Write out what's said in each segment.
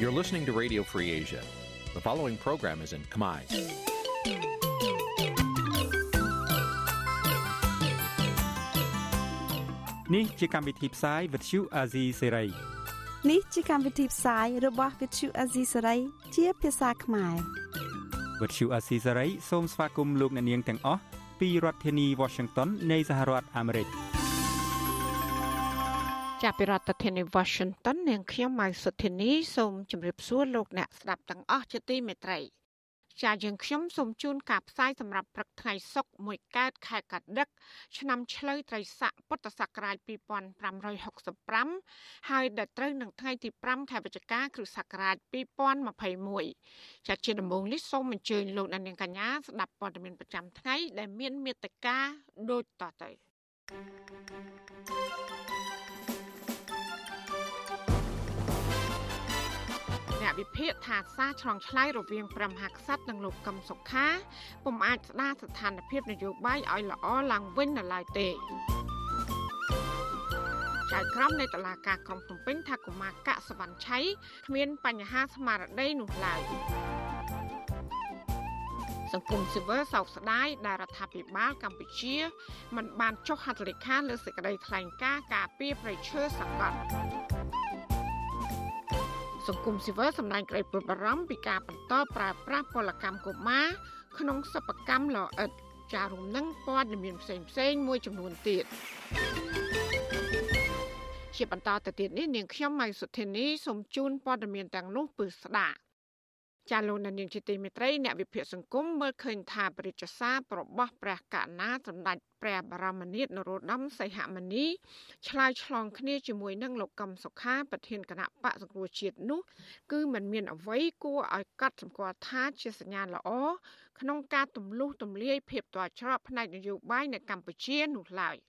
You're listening to Radio Free Asia. The following program is in Khmer. Nǐ chi càm bi tiệp xáy vệt chiu a zì sáy. នេះជាកម្មវិធីផ្សាយរបស់ Vithu Azisari ជាភាសាខ្មែរ វត្តឈូអាស៊ីសេរីសូមស្វាគមន៍លោកអ្នកនាងទាំងអស់ពីរដ្ឋធានី Washington នៃសហរដ្ឋអាមេរិក ចាប់ពីរដ្ឋធានី Washington នាងខ្ញុំម៉ៅសុធានីសូមជម្រាបសួរលោកអ្នកស្ដាប់ទាំងអស់ជាទីមេត្រីចាយើងខ្ញុំសូមជូនការផ្សាយសម្រាប់ព្រឹកថ្ងៃសុក្រមួយកើតខែកដឹកឆ្នាំឆ្លូវត្រីស័កពុទ្ធសករាជ2565ហើយដល់ត្រូវនឹងថ្ងៃទី5ខែវិច្ឆិកាគ្រិស្តសករាជ2021ចាជាដំបូងនេះសូមអញ្ជើញលោកអ្នកនាងកញ្ញាស្ដាប់ព័ត៌មានប្រចាំថ្ងៃដែលមានមេត្តាដូចតទៅ អ្នកវិភាគថាសារឆ្លងឆ្លើយរវាងព្រះមហាក្សត្រនិងលោកកឹមសុខាពុំអាចស្ដារស្ថានភាពនយោបាយឲ្យល្អឡើងវិញនៅឡើយទេចៅក្រមនៃតុលាការក្រុងភ្នំពេញថាកុមារកសវណ្ណឆៃគ្មានបញ្ហាស្មារតីនោះឡើយសង្គមស៊ីវិលសោកស្ដាយដែលរដ្ឋាភិបាលកម្ពុជាមិនបានចុះហត្ថលេខាលើសេចក្តីថ្លែងការណ៍ការពីប្រៃឈើសង្កត់ សង្គមស៊ីវិលសម្ដែងក្តីព្រួយបារម្ភពីការបន្តប្រើប្រាស់ពលកម្មកុមារក្នុងសិប្បកម្មលអិតចារួមនឹងព័ត៌មានផ្សេងផ្សេងៗមួយចំនួនទៀតជាបន្តទៅទៀតនេះនាងខ្ញុំម៉ៃសុធានីសូមជូនព័ត៌មានទាំងនោះពឺស្ដាប់ ចាលោកនាងជាទីមេត្រីអ្នកវិភាគសង្គមមើលឃើញថាបរិជ្ជសាររបស់ព្រះកណាសម្ដេចព្រះបរមនាថនរោត្តមសីហមុនីឆ្លើយឆ្លងគ្នាជាមួយនឹងលោកកឹមសុខាប្រធានគណៈបកសង្គ្រោះជាតិនោះគឺมันមានអ្វីគួរឲ្យកត់សម្គាល់ថាជាសញ្ញាណល្អក្នុងការទម្លុះទម្លាយភាពទាល់ច្រកផ្នែកនយោបាយនៅកម្ពុជានោះឡើយ។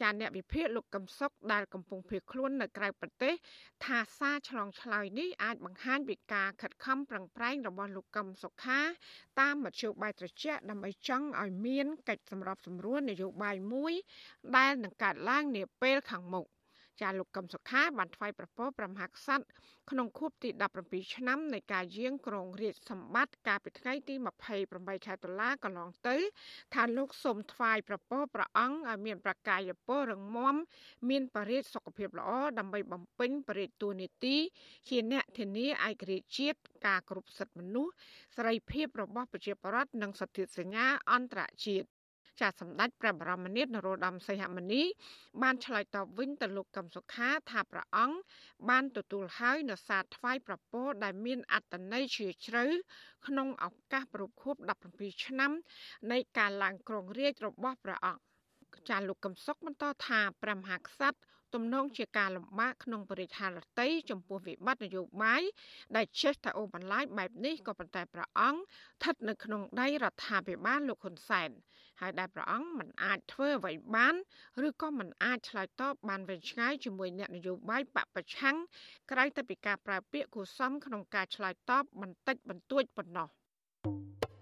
ចាអ្នកវិភាគលោកកឹមសុខដែលកំពុងភៀសខ្លួននៅក្រៅប្រទេស ថាសារឆ្លងឆ្លើយនេះអាចបង្ហាញពីការខិតខំប្រឹងប្រែងរបស់លោកកឹមសុខា តាមមធ្យោបាយត្រជាក់ដើម្បីចង់ឲ្យមានកិច្ចសម្របសម្រួលនយោបាយមួយ ដែលនឹងកើតឡើងនាពេលខាងមុខ ចាលោកកឹមសុខាបានថ្វាយប្រពោប្រមហាក្សត្រក្នុងខួបទី17ឆ្នាំនៃការយាងគ្រងរាជសម្បត្តិកាលពីថ្ងៃទី28ខែតុលាកន្លងទៅ ថាលោកសូមថ្វាយប្រពោព្រះអង្គឲ្យមានប្រកាយពលរឹងមាំមានបរិយាសុខភាពល្អដើម្បីបំពេញបរិយាទួនាទីជាអ្នកធានាឯករាជ្យជាតិការគ្រប់សិទ្ធិមនុស្សសេរីភាពរបស់ប្រជាពលរដ្ឋនិងសន្ធិសញ្ញាអន្តរជាតិ ចាសម្ដេចព្រះបរមនាថនរោត្តមសីហមុនី បានឆ្លើយតបវិញទៅលោកកឹមសុខាថាព្រះអង្គបានទទួលហើយនៅសារថ្វាយប្រពោដែលមានអត្តន័យជ្រាលជ្រៅក្នុងឱកាសប្រពខួប17ឆ្នាំ នៃការឡើងគ្រងរាជ្យរបស់ព្រះអង្គចាលោកកឹមសុខបន្តថាព្រះមហាក្សត្រ ទំនងជាការលំបាកក្នុងបរិស្ថានរតីចំពោះវិបត្តិនយោបាយដែលចេះតែអូបន្លាយបែបនេះក៏ប៉ុន្តែព្រះអង្គស្ថិតនៅក្នុងដៃរដ្ឋាភិបាលលោកហ៊ុនសែនហើយដែលព្រះអង្គមិនអាចធ្វើអ្វីបានឬក៏មិនអាចឆ្លើយតបបានវិញឆ្ងាយជាមួយអ្នកនយោបាយបពប្រឆាំងក្រៅតែពីការប្រើពាក្យគូសំក្នុងការឆ្លើយតបបន្តិចបន្តួចប៉ុណ្ណោះ។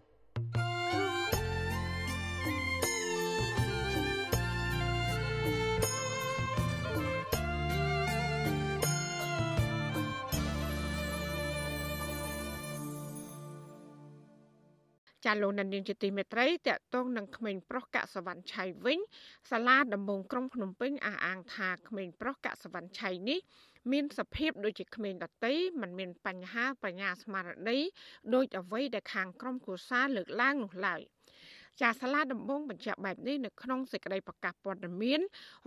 ចាលោកនាងជាទីមេត្រីតកតងនឹងក្មេងប្រុសកសវណ្ណឆៃវិញសាលាដំបងក្រុងភ្នំពេញអះអាងថាក្មេងប្រុសកសវណ្ណឆៃនេះមានសភាពដូចជាក្មេងដតីមិនមានបញ្ហាបញ្ញាស្មារតីដោយអ្វីដែលខាងក្រុមគូសាលើកឡើងនោះឡើយចាសាលាដំបងបញ្ជាក់បែបនេះនៅក្នុងសេចក្តីប្រកាសព័ត៌មាន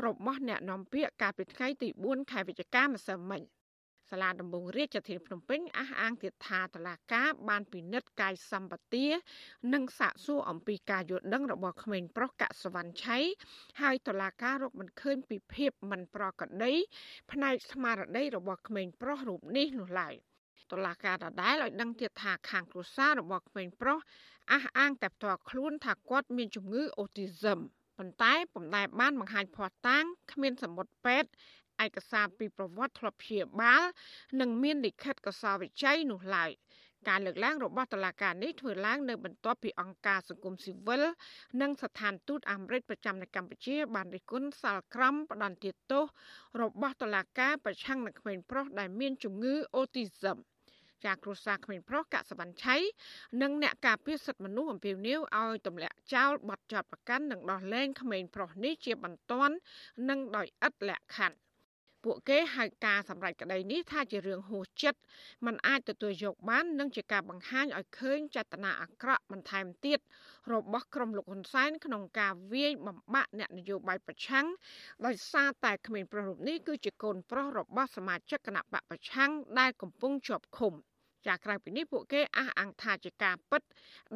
របស់អ្នកនាំពាក្យកាលពីថ្ងៃទី4ខែវិច្ឆិកាម្សិលមិញ សាលាដំបងរាជធានីភ្នំពេញអះអាងទៀតថាតឡាការបានពិនិត្យកាយសម្បទានិងសាកសួរអំពីការយល់ដឹងរបស់ក្មេងប្រុសកសវណ្ណឆៃហើយតឡាការរកមិនឃើញពីភាពមិនប្រក្រតីផ្នែកស្មារតីរបស់ក្មេងប្រុសរូបនេះនោះឡើយតុលាការដដែលឲ្យដឹងទៀតថាខាងគ្រួសាររបស់ក្មេងប្រុសអះអាងតែផ្ទាល់ខ្លួនថាគាត់មានជំងឺអូទីសឹមប៉ុន្តែពុំដែលបានបង្ហាញភ័ស្តុតាងគ្មានសម្បត្តិពេទ្យ ឯកសារពីប្រវត្តិធ្លាប់ព្យាបាល និងមានលិខិតកសោវិច័យនោះឡើយការលើកឡើងរបស់តុលាការនេះធ្វើឡើងនៅបន្ទាប់ពីអង្គការសង្គមស៊ីវិលនិងស្ថានទូតអាមេរិកប្រចាំនៅកម្ពុជា បានរិះគន់សាលក្រមផ្ដន្ទាទោសរបស់តុលាការប្រឆាំងនឹងក្មេងប្រុសដែលមានជំងឺអូទីសឹមចាគ្រួសារក្មេងប្រុសកសវណ្ណឆៃនិងអ្នកការពារសិទ្ធិមនុស្សអំពាវនាវឲ្យទម្លាក់ចោលបទចោទប្រកាន់និងដោះលែងក្មេងប្រុសនេះជាបន្ទាន់និងដោយឥតលក្ខខណ្ឌ ពួកគេហៅការសម្រេចក្តីនេះថាជារឿងហួសចិត្តมันអាចទទួលយកបាននិងជាការបង្ហាញឲ្យឃើញចេតនាអាក្រក់បន្ថែមទៀតរបស់ក្រុមលោកហ៊ុនសែនក្នុងការវាយបំបាក់អ្នកនយោបាយប្រឆាំងដោយសារតែក្មេងប្រុសរូបនេះគឺជាកូនប្រុសរបស់សមាជិកគណៈបកប្រឆាំងដែលកំពុងជាប់ឃុំ។ ចាក្រៅពីនេះពួកគេអះអាងថាជាការពិត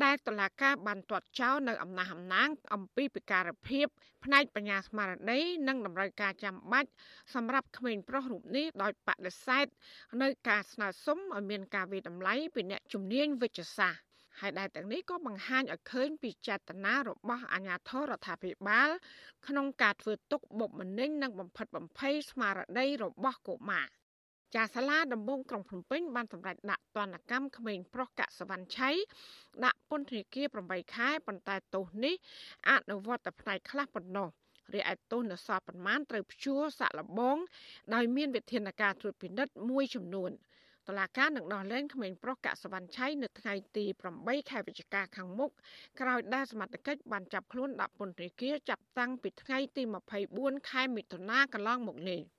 ដែលតឡាការបានទាត់ចោលនៅអំណះអំណាង អំពីពិការភាព ផ្នែកបញ្ញាស្មារតីនិងតម្រូវការចាំបាច់សម្រាប់ក្មេងប្រុសរូបនេះដោយបដិសេធនៅការស្នើសុំឲ្យមានការវិតម្លៃពីអ្នកជំនាញវិជ្ជសាស្ត្រហើយដែលទាំងនេះក៏បង្ហាញឲ្យឃើញពីចេតនារបស់អាជ្ញាធររដ្ឋាភិបាល ក្នុងការធ្វើទុកបុកម្នេញនិងបំផិតបំភ័យស្មារតីរបស់កុមារ ចាសាលាដំបងក្រុងភ្នំពេញបានសម្រេចដាក់ទណ្ឌកម្មក្មេងប្រុសកសវណ្ណឆៃដាក់ពន្ធនាគារ8ខែប៉ុន្តែទោសនេះអនុវត្តតែផ្នែកខ្លះប៉ុណ្ណោះរីឯទោសនៅសល់ប្រមាណត្រូវព្យួរសាក់លបង ដោយមានវិធានការត្រួតពិនិត្យមួយចំនួនតឡាការនឹងដោះលែងក្មេងប្រុសកសវណ្ណឆៃនៅថ្ងៃទី8ខែវិច្ឆិកាខាងមុខក្រោយដែលសមត្ថកិច្ចបានចាប់ខ្លួនដាក់ពន្ធនាគារចាប់តាំងពីថ្ងៃទី24ខែមិថុនាកន្លងមកនេះ។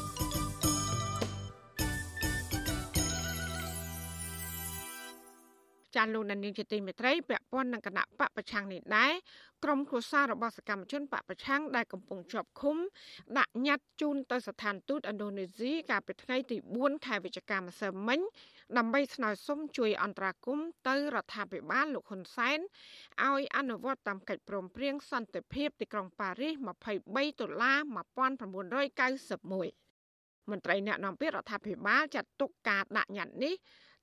ចាលោកនាងជាទីមេត្រីពាក់ព័ន្ធនឹងគណៈបកប្រឆាំងនេះដែរក្រុមគ្រួសាររបស់សកម្មជនបកប្រឆាំងដែលកំពុងជាប់ឃុំដាក់ញត្តិជូនទៅស្ថានទូតឥណ្ឌូនេស៊ីកាលពីថ្ងៃទី4ខែវិច្ឆិកាម្សិលមិញដើម្បីស្នើសុំជួយអន្តរាគមន៍ទៅរដ្ឋាភិបាលលោកហ៊ុនសែនឲ្យអនុវត្តតាមកិច្ចព្រមព្រៀងសន្តិភាពទីក្រុងប៉ារីស23ដុល្លារ1991មន្ត្រីអ្នកនាំពាក្យរដ្ឋាភិបាលចាត់ទុកការដាក់ញត្តិនេះ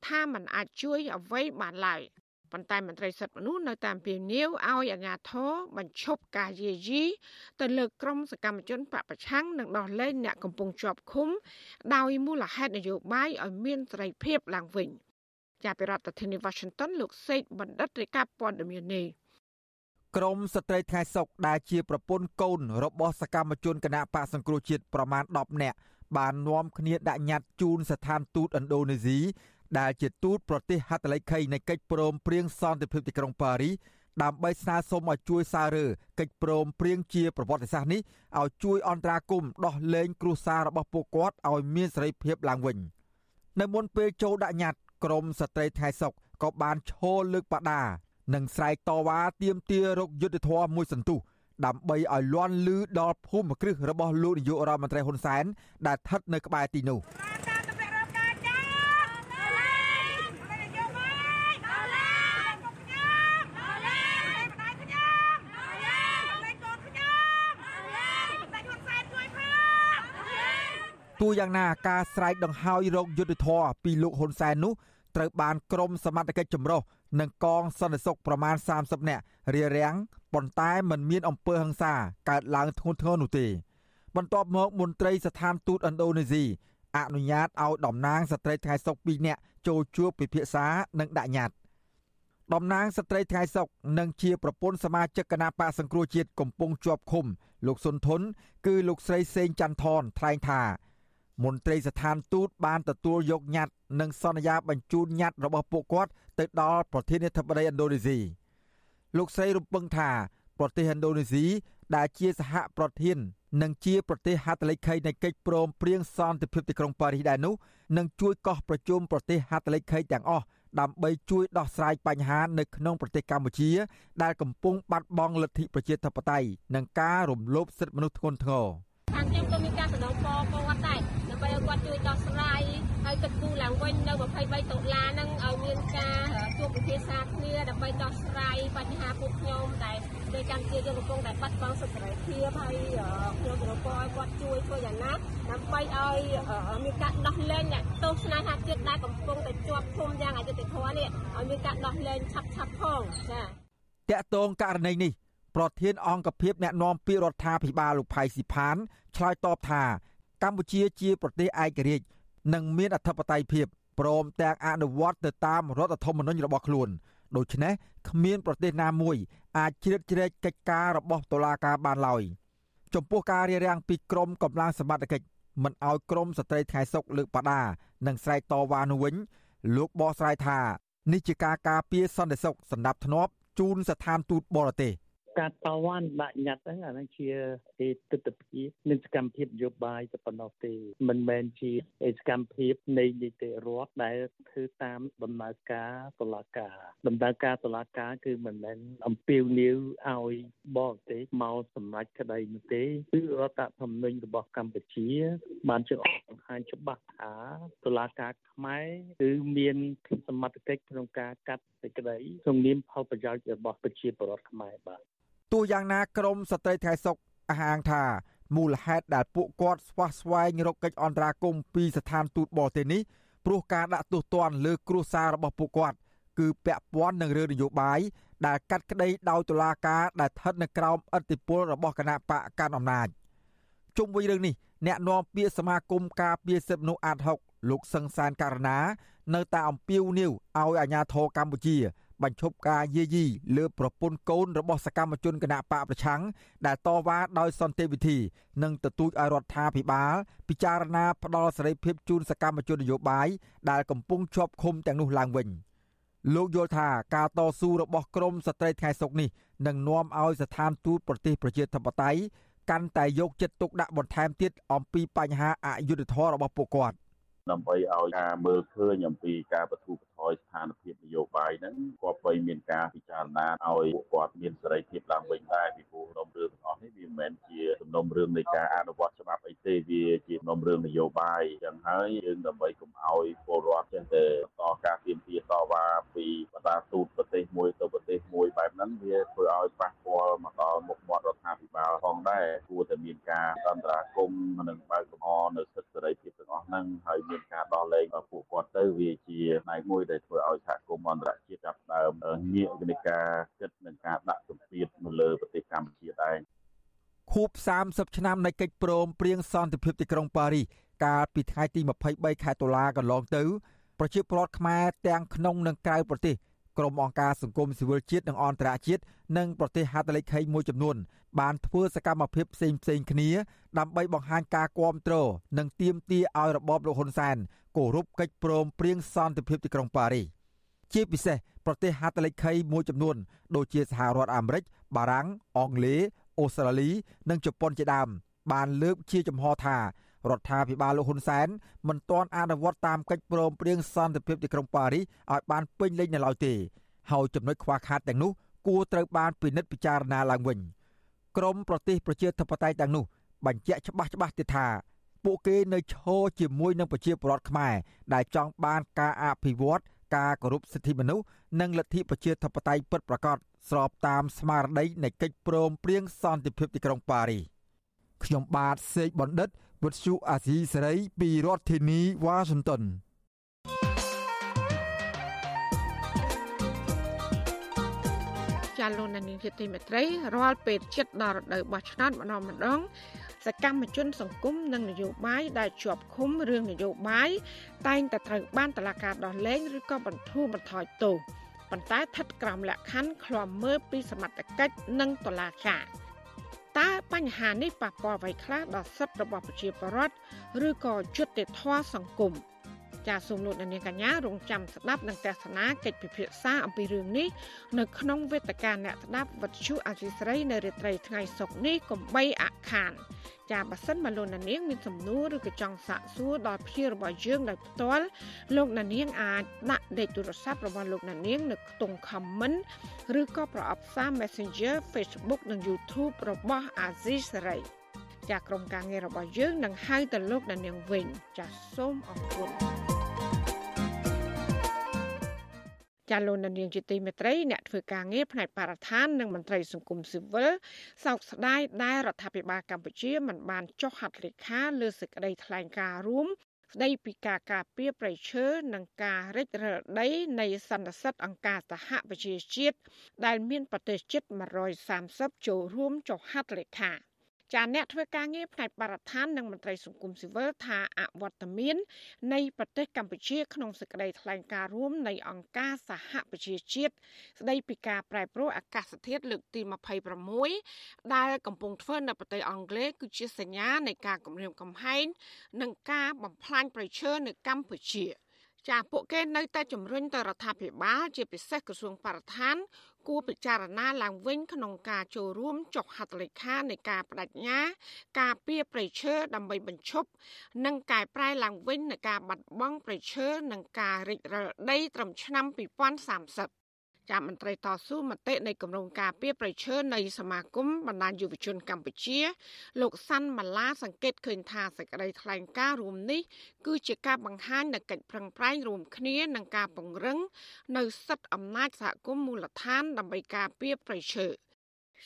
ថាมันអាចជួយអ្វីបានឡើយប៉ុន្តែមន្ត្រីសិទ្ធិមនុស្សនៅតាមពីនីវឲ្យអាជ្ញាធរបញ្ឈប់ការយាយីទៅលើក្រុមសកម្មជនបពប្រឆាំងនិងដោះលែងអ្នកកំពុងជាប់ឃុំ ដោយមូលហេតុនយោបាយឲ្យមានសេរីភាពឡើងវិញជាប្រធានាធិបតី Washington លោកសេកបណ្ឌិតរាយការណ៍ព័ត៌មាននេះក្រមស្ត្រីថ្ងៃសុកដែលជាប្រពន្ធកូនរបស់សកម្មជនគណៈបកសង្គ្រោះជាតិប្រមាណ10នាក់បាននាំគ្នាដាក់ញត្តិជូនស្ថានទូតឥណ្ឌូនេស៊ី ដែលជាទូតប្រទេសហត្ថលេខីនៃកិច្ចព្រមព្រៀងសន្តិភាពទីក្រុងប៉ារីសដើម្បីស្នើសុំឲ្យជួយសាររើកិច្ចព្រមព្រៀងជាប្រវត្តិសាស្ត្រនេះឲ្យជួយអន្តរាគមន៍ដោះលែងគ្រួសាររបស់ពួកគាត់ឲ្យមានសេរីភាពឡើងវិញនៅមុនពេលចូលដាក់ញត្តិក្រមស្ត្រីថ្ងៃសុកក៏បានឈរលើកបដានិងស្រែកតវ៉ាទាមទាររកយុត្តិធម៌មួយសន្ទុះដើម្បីឲ្យលន់លឺដល់ភូមិគ្រឹះរបស់លោកនាយករដ្ឋមន្ត្រីហ៊ុនសែនដែលស្ថិតនៅក្បែរទីនោះ។ ទោះយ៉ាងណាការស្រែកដង្ហោយរោគយុទ្ធធរពីលោកហ៊ុនសែននោះត្រូវបានក្រមសមត្ថកិច្ចចម្រុះនិងកងសន្តិសុខប្រមាណ30នាក់រារាំងប៉ុន្តែมันមានអំពើហិង្សាកើតឡើងធ្ងន់ធ្ងរនោះទេ បន្ទាប់មកមន្ត្រីស្ថានទូតឥណ្ឌូនេស៊ីអនុញ្ញាតឲ្យតំណាងស្ត្រីថ្ងៃសុក2នាក់ចូលជួបពិភាក្សានិងដាក់ញត្តិតំណាងស្ត្រីថ្ងៃសុកនិងជាប្រពន្ធសមាជិកគណៈបកសង្គ្រោះជាតិកំពុងជាប់ឃុំលោកសុនធុនគឺលោកស្រីសេងច័ន្ទថនថ្លែងថា មន្ត្រីស្ថានទូតបានទទួលយកញត្តិនិងសន្យាបញ្ជូនញត្តិរបស់ពួកគាត់ទៅដល់ប្រធានាធិបតីឥណ្ឌូនេស៊ីលោកស្រីរំពឹងថាប្រទេសឥណ្ឌូនេស៊ីដែលជាសហប្រធាននិងជាប្រទេសហត្ថលេខីនៃកិច្ចព្រមព្រៀងសន្តិភាពទីក្រុងប៉ារីសដែរនោះនឹងជួយកោះប្រជុំប្រទេសហត្ថលេខីទាំងអស់ដើម្បីជួយដោះស្រាយបញ្ហានៅក្នុងប្រទេសកម្ពុជា ដែលកំពុងបាត់បង់លទ្ធិប្រជាធិបតេយ្យនិងការរំលោភសិទ្ធិមនុស្សធ្ងន់ធ្ងរខាងខ្ញុំក៏មានការសំណូមពរគាត់ដែរ ដើម្បីឲ្យគាត់ជួយដោះស្រាយហើយគិតគូរឡើងវិញនៅ23តុលាហ្នឹងឲ្យមានការជួបពិភាក្សាគ្នាដើម្បីដោះស្រាយបញ្ហាពួកខ្ញុំដែលប្រទេសកម្ពុជាយើងកំពុងតែបាត់បង់សិទ្ធិសេរីភាពហើយខ្ញុំគោរពឲ្យគាត់ជួយធ្វើយ៉ាងណាដើម្បីឲ្យមានការដោះលែងអ្នកទោសស្នេហាជាតិដែលកំពុងតែជាប់ឃុំយ៉ាងអយុត្តិធម៌នេះឲ្យមានការដោះលែងឆាប់ឆាប់ផងចាតកតងករណីនេះប្រធានអង្គភិបអ្នកណែនាំពាក្យរដ្ឋាភិបាលលោកផៃស៊ីផានឆ្លើយតបថា កម្ពុជាជាប្រទេសឯករាជ្យនិងមានអធិបតេយ្យភាពព្រមទាំងអនុវត្តទៅតាមរដ្ឋធម្មនុញ្ញរបស់ខ្លួនដូច្នេះគ្មានប្រទេសណាមួយអាចជ្រៀតជ្រែកកិច្ចការរបស់តុលាការបានឡើយចំពោះការរារាំងពីក្រមកម្លាំងសមត្ថកិច្ចមិនឲ្យក្រមស្ត្រីថ្ងៃសុកលើកបដានិងស្រែកតវ៉ានោះវិញលោកបកស្រាយថានេះជាការការពារសន្តិសុខសម្រាប់ធ្នាប់ជូនស្ថានទូតបរទេស ការតវ៉ាបាក់ញត្តិហ្នឹងអាហ្នឹងជាឯទស្សនវិជ្ជានិងសកម្មភាពនយោបាយទៅប៉ុណ្ណោះទេមិនមែនជាសកម្មភាពនៃនីតិរដ្ឋដែលធ្វើតាមដំណើរការតុលាការដំណើរការតុលាការគឺមិនមែនអំពាវនាវឲ្យបរទេសមកសម្រេចក្តីនោះទេគឺរដ្ឋធម្មនុញ្ញរបស់កម្ពុជា បានចែងបង្ហាញច្បាស់ថាតុលាការខ្មែរគឺមានសមត្ថកិច្ចក្នុងការកាត់សេចក្តីក្នុងនាមផលប្រយោជន៍របស់ប្រជាពលរដ្ឋខ្មែរបាទ ទោះយ៉ាងណាក្រមស្ត្រីថ្ងៃសុកអះអាងថាមូលហេតុដែលពួកគាត់ស្វះស្វែងរកកិច្ចអន្តរាគមន៍ពីស្ថានទូតបរទេសនេះព្រោះការដាក់ទោសទណ្ឌលើគ្រួសាររបស់ពួកគាត់គឺពាក់ព័ន្ធនឹងរឿងនយោបាយដែលកាត់ក្តីដោយតុលាការដែលស្ថិតនៅក្រោមឥទ្ធិពលរបស់គណៈបកកាន់អំណាចជុំវិញរឿងនេះអ្នកនាំពាក្យសមាគមការពារសិទ្ធិមនុស្សអាត6លោកសឹងសានករណា នៅតែអំពាវនាវឲ្យអាជ្ញាធរកម្ពុជា បញ្ឈប់ការយាយីលើប្រពន្ធកូនរបស់សកម្មជនគណៈបកប្រឆាំងដែលតវ៉ាដោយសន្តិវិធី និងទទូចឲ្យរដ្ឋាភិបាល ពិចារណាផ្ដល់សេរីភាពជូនសកម្មជននយោបាយដែលកំពុងជាប់ឃុំទាំងនោះឡើងវិញលោកយល់ថាការតស៊ូរបស់ក្រមស្ត្រីថ្ងៃសុកនេះនឹងនាំឲ្យស្ថានទូតប្រទេសប្រជាធិបតេយ្យកាន់តែយកចិត្តទុកដាក់បន្ថែមទៀតអំពីបញ្ហាអយុត្តិធម៌របស់ពួកគាត់ ដើម្បីឲ្យការមើលឃើញអំពីការបទូបថយស្ថានភាពនយោបាយហ្នឹងក៏បីមានការពិចារណាឲ្យពួកគាត់មានសេរីភាពឡើងវិញដែរពីព្រោះក្នុងរឿងទាំងអស់នេះវាមិនមែនជាសំណុំរឿងនៃការអនុវត្តច្បាប់អីទេវាជាសំណុំរឿងនយោបាយអញ្ចឹងហើយយើងដើម្បីកុំឲ្យពលរដ្ឋចេះតែបន្តការទាមទារតវ៉ាពីបណ្ដាទូតប្រទេសមួយទៅប្រទេសមួយបែបហ្នឹងវាធ្វើឲ្យប៉ះពាល់មកដល់មុខមាត់រដ្ឋាភិបាលផងដែរគួរតែមានការអន្តរាគមន៍និងបើកកំហនៅសិទ្ធិសេរីភាពទាំងអស់ ហ្នឹងហើយមានការដោះលែងពួកគាត់ទៅវាជាផ្នែកមួយដែលធ្វើឲ្យសហគមន៍អន្តរជាតិចាប់ដើមងាកនៃការគិតនិងការដាក់សម្ពាធនៅលើប្រទេសកម្ពុជាដែរខួប30ឆ្នាំនៃកិច្ចព្រមព្រៀងសន្តិភាពទីក្រុងប៉ារីសកាលពីថ្ងៃទី23ខែតុលាកន្លងទៅប្រជាពលរដ្ឋខ្មែរទាំងក្នុងនិងក្រៅប្រទេសក្រុមអង្គការសង្គមស៊ីវិលជាតិនិងអន្តរជាតិនិងប្រទេសហត្ថលេខីមួយចំនួន បានធ្វើសកម្មភាពផ្សេងផ្សេងគ្នាដើម្បីបង្ហាញការគាំទ្រនិងទាមទារឲ្យរបបលោកហ៊ុនសែនគោរពកិច្ចព្រមព្រៀងសន្តិភាពទីក្រុងប៉ារីសជាពិសេសប្រទេសហត្ថលេខីមួយចំនួន ដូចជាសហរដ្ឋអាមេរិកបារាំងអង់គ្លេសអូស្ត្រាលី និងជប៉ុនជាដើម បានលើកជាចំហថារដ្ឋាភិបាលលោកហ៊ុនសែនមិនទាន់អនុវត្តតាមកិច្ចព្រមព្រៀងសន្តិភាពទីក្រុងប៉ារីសឲ្យបានពេញលេញនៅឡើយទេហើយចំណុចខ្វះខាតទាំងនោះគួរត្រូវបានពិនិត្យពិចារណាឡើងវិញ ក្រមប្រទេសប្រជាធិបតេយ្យទាំងនោះបញ្ជាក់ច្បាស់ច្បាស់ទៀតថាពួកគេនៅឈរជាមួយនឹងប្រជាពលរដ្ឋខ្មែរដែលចង់បានការអភិវឌ្ឍការគោរពសិទ្ធិមនុស្សនិងលទ្ធិប្រជាធិបតេយ្យពិតប្រាកដស្របតាមស្មារតីនៃកិច្ចព្រមព្រៀងសន្តិភាពទីក្រុងប៉ារីសខ្ញុំបាទសេកបណ្ឌិតវុទ្ធុអាស៊ីសេរីពីរដ្ឋធានីវ៉ាស៊ីនតោន ចាលោកនាងជាទីមេត្រីរាល់ពេលចិត្តដល់រដូវបោះឆ្នោតម្ដងម្ដងសកម្មជន សង្គមនិងនយោបាយដែលជាប់ឃុំរឿងនយោបាយតែងតែត្រូវបានតឡាការដោះលែងឬក៏បន្ធូរបន្ថយទោសប៉ុន្តែស្ថិតក្រោមលក្ខខណ្ឌឃ្លាំមើលពីសមត្ថកិច្ចនិងតុលាការតើបញ្ហានេះប៉ះពាល់អ្វីខ្លះដល់សិទ្ធិរបស់ប្រជាពលរដ្ឋឬក៏យុត្តិធម៌សង្គម ចាសសូមលោកអ្នកនាងកញ្ញារងចាំស្ដាប់និងទស្សនាកិច្ចពិភាក្សាអំពីរឿងនេះនៅក្នុងវេទិកាអ្នកស្ដាប់វិទ្យុអសីស្រីនៅរាត្រីថ្ងៃសុក្រនេះកំបីអខានចាបើសិនមកលោកណានៀងមានសំណួរឬក៏ចង់សាកសួរដល់ភ្ញៀវរបស់យើងដោយផ្ទាល់លោកណានៀងអាចដាក់លេខទូរស័ព្ទរបស់លោកណានៀងនៅក្នុង comment ឬក៏ប្រអប់សារ Messenger Facebook និង YouTube របស់ Azizi Saray ចាក្រុមការងាររបស់យើងនឹងហៅទៅលោកណានៀងវិញចាសូមអរគុណ ចាលោកនាងជាទីមេត្រីអ្នកធ្វើការងារផ្នែកបរិស្ថាននិងមន្ត្រីសង្គមស៊ីវិលសោកស្ដាយដែលរដ្ឋាភិបាលកម្ពុជាមិនបានចុះហត្ថលេខាលើសេចក្តីថ្លែងការណ៍រួមស្ដីពីការការពារប្រៃឈើនិងការរិចរឹលដីនៃសន្និសីទអង្គការសហប្រជាជាតិដែលមានប្រទេសជិត130ចូលរួមចុះហត្ថលេខា ចាអ្នកធ្វើការងារផ្នែកបរិស្ថាននិងមន្ត្រីសង្គមស៊ីវិលថាអវត្តមាន នៃប្រទេសកម្ពុជាក្នុងសេចក្តីថ្លែងការណ៍រួមនៃអង្គការសហប្រជាជាតិស្តីពីការប្រែប្រួលអាកាសធាតុលើកទី26ដែលកំពុងធ្វើនៅប្រទេសអង់គ្លេសគឺជាសញ្ញានៃការគម្រាមកំហែងនិងការបំផ្លាញប្រៃឈើនៅកម្ពុជាចាពួកគេនៅតែជំរុញទៅរដ្ឋាភិបាលជាពិសេសក្រសួងបរិស្ថាន គួរពិចារណាឡើងវិញក្នុងការចូលរួមចុះហត្ថលេខានៃការបដិញ្ញា ការពៀប្រៃឈើដើម្បីបញ្ឈប់ និងកែប្រែឡើងវិញនៃការបាត់បង់ប្រៃឈើនិងការរិចរិលដីត្រឹមឆ្នាំ2030 ចាមន្ត្រីតស៊ូមតិនៃគម្រោងការពីប្រៃឈើនៃសមាគមបណ្ដាញយុវជនកម្ពុជា លោកសាន់ម៉ាឡាសង្កេតឃើញថាសេចក្តីថ្លែងការណ៍រួមនេះគឺជាការបង្ហាញនូវកិច្ចប្រឹងប្រែងរួមគ្នានឹងការពង្រឹងនៅសិទ្ធិអំណាចសហគមន៍មូលដ្ឋានដើម្បីការពារប្រៃឈើ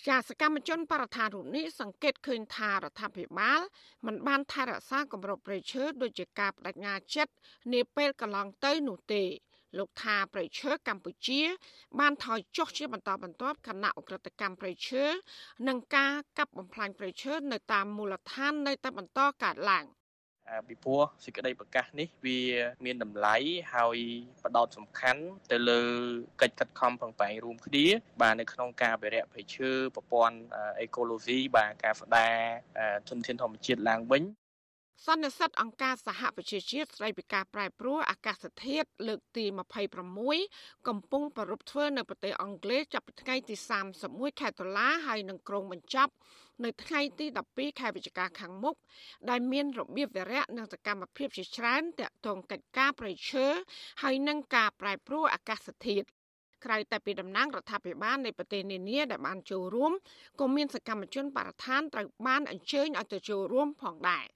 ជាសកម្មជនបរិស្ថានរូបនេះសង្កេតឃើញថារដ្ឋាភិបាលមិនបានថែរក្សាគម្របព្រៃឈើដូចជាការបដិញ្ញាចិត្តនាពេលកន្លងទៅនោះទេ លោកថាប្រៃឈើកម្ពុជា បានថយចុះជាបន្តបន្ទាប់គណៈអ ுக ្រិតកម្មប្រៃឈើនិងការកាប់បំផ្លាញប្រៃឈើនៅតាមមូលដ្ឋាននៅតែបន្តកើតឡើងពីព្រោះសេចក្តីប្រកាសនេះវាមានតម្លៃហើយបដោតសំខាន់ទៅលើកិច្ចខិតខំប្រឹងប្រែងរួមគ្នាបាទនៅក្នុងការអភិរក្សព្រៃឈើប្រព័ន្ធអេកូឡូស៊ីបាទការស្ដារធនធានធម្មជាតិឡើងវិញ សន្និសីទអង្គការសហប្រជាជាតិស្តីពីការប្រែប្រួលអាកាសធាតុលើកទី26កំពុងប្រារព្ធធ្វើនៅប្រទេសអង់គ្លេសចាប់ពីថ្ងៃទី31ខែតុលាហើយនឹងក្រុងបញ្ចប់នៅថ្ងៃទី12ខែវិច្ឆិកាខាងមុខដែលមានរបៀបវារៈនិងសកម្មភាពជាច្រើនទាក់ទងកិច្ចការប្រៃឈើហើយនឹងការប្រែប្រួលអាកាសធាតុក្រៅតែពីតំណាងរដ្ឋាភិបាលនៃប្រទេសនានាដែលបានចូលរួមក៏មានសកម្មជនបរិស្ថានត្រូវបានអញ្ជើញឲ្យទៅចូលរួមផងដែរ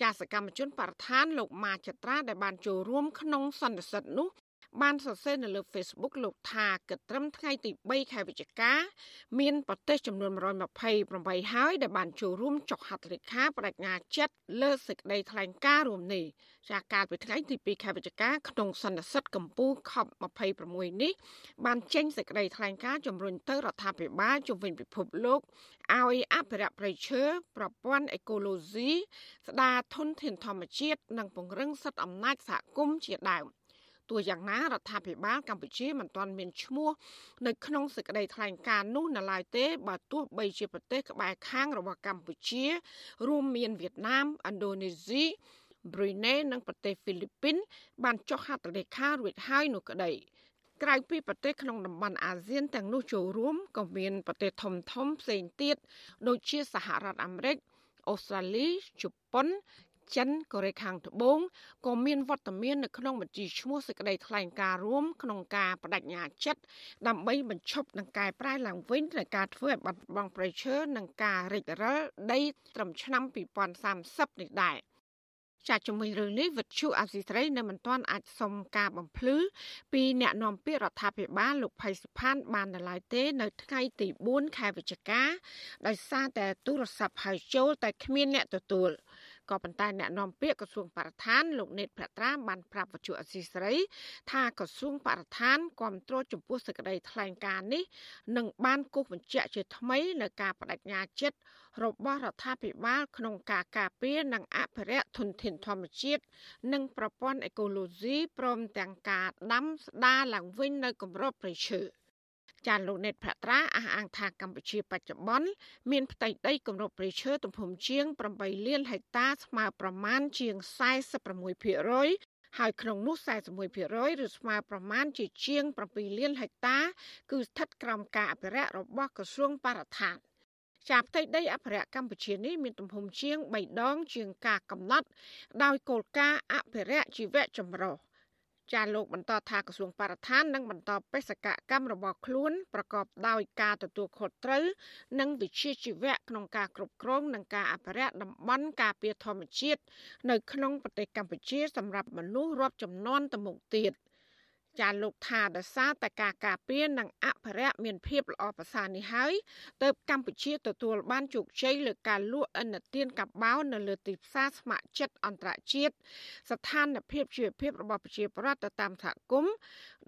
ចាសកម្មជនបរិស្ថានលោកម៉ាចត្រាដែលបានចូលរួមក្នុងសន្និសីទនោះ បានសរសេរនៅលើ Facebook លោកថាគិតត្រឹមថ្ងៃទី3ខែវិច្ឆិកាមានប្រទេសចំនួន128ហើយដែលបានចូលរួមចុះហត្ថលេខាបដិញ្ញាចិត្តលើសេចក្តីថ្លែងការណ៍រួមនេះចាកាលពីថ្ងៃទី2ខែវិច្ឆិកាក្នុងសន្និសីទកម្ពុជា COP26 នេះបានចេញសេចក្តីថ្លែងការណ៍ជំរុញទៅរដ្ឋាភិបាលជំវិញពិភពលោកឲ្យអភិរក្សព្រៃឈើប្រព័ន្ធអេកូឡូស៊ីស្ដារធនធានធម្មជាតិនិងពង្រឹងសិទ្ធិអំណាចសហគមន៍ជាដើម។ ទោះយ៉ាងណារដ្ឋាភិបាលកម្ពុជាមិនទាន់មានឈ្មោះនៅក្នុងសេចក្តីថ្លែងការណ៍នោះនៅឡើយទេបើទោះបីជាប្រទេសក្បែរខាងរបស់កម្ពុជា រួមមានវៀតណាមឥណ្ឌូនេស៊ីប្រ៊ុយណេនិងប្រទេសហ្វីលីពីន បានចុះហត្ថលេខារួចហើយនោះក្តីក្រៅពីប្រទេសក្នុងតំបន់អាស៊ានទាំងនោះចូលរួមក៏មានប្រទេសធំធំផ្សេងទៀតដូចជាសហរដ្ឋអាមេរិកអូស្ត្រាលីជប៉ុន ចិនកូរ៉េខាងត្បូងក៏មានវត្តមាននៅក្នុងបញ្ជីឈ្មោះសេចក្តីថ្លែងការណ៍រួមក្នុងការបដិញ្ញាចិត្តដើម្បីបញ្ឈប់នឹងកែប្រែឡើងវិញនៃការធ្វើឲ្យបាត់បង់ប្រៃឈើនិងការរិចរិលដីត្រឹមឆ្នាំ2030នេះដែរចាជំវិញរឿងនេះវិទ្យុអាស៊ីសេរីនៅមិនទាន់អាចសុំការបំភ្លឺពីអ្នកនាំពាក្យរដ្ឋាភិបាលលោកផៃសិផានបាននៅឡើយទេ នៅថ្ងៃទី4ខែវិច្ឆិកាដោយសារតែទូរស័ព្ទហៅចូលតែគ្មានអ្នកទទួល ក៏ប៉ុន្តែអ្នកនាំពាក្យក្រសួងបរិស្ថានលោកនេតភត្រាបានប្រាប់វិទ្យុអសីស្រី ថាក្រសួងបរិស្ថានគ្រប់គ្រងចំពោះសេចក្តីថ្លែងការណ៍នេះនឹងបានគូសបញ្ជាក់ជាថ្មីនៅការបដិញ្ញាចិត្តរបស់រដ្ឋាភិបាលក្នុងការការពារនិងអភិរក្សធនធានធម្មជាតិនិងប្រព័ន្ធអេកូឡូស៊ីព្រមទាំងការដាំស្ដារឡើងវិញនៅគម្របព្រៃឈើ។ ចាលោកណេតភត្រាអះអាងថាកម្ពុជាបច្ចុប្បន្នមានផ្ទៃដីគម្របព្រៃឈើទំហំជាង8លានហិកតាស្មើប្រមាណជាង46%ហើយក្នុងនោះ41%ឬស្មើប្រមាណជាជាង7លានហិកតា គឺស្ថិតក្រោមការអភិរក្សរបស់ក្រសួងបរិស្ថានចាផ្ទៃដីអភិរក្សកម្ពុជានេះមានទំហំជាង3ដងជាងការកំណត់ដោយគោលការណ៍អភិរក្សជីវៈចម្រុះ ចាលោកបន្តថាក្រសួងបរិស្ថាននឹងបន្តបេសកកម្មរបស់ខ្លួនប្រកបដោយការទទួលខុសត្រូវនិងវិជ្ជាជីវៈក្នុងការគ្រប់គ្រងនិងការអភិរក្សតំបន់ការពារធម្មជាតិនៅក្នុងប្រទេសកម្ពុជាសម្រាប់មនុស្សរាប់ចំនួនទៅមុខទៀត។ ចាលោកថាដោយសារតែការការពារនិងអភិរក្សមានភាពល្អប្រសើរនេះហើយទើបកម្ពុជាទទួលបានជោគជ័យលើការលក់ឥណទានកាបោនៅលើទីផ្សារស្ម័គ្រចិត្តអន្តរជាតិស្ថានភាពជីវភាពរបស់ប្រជាពលរដ្ឋទៅតាមសហគមន៍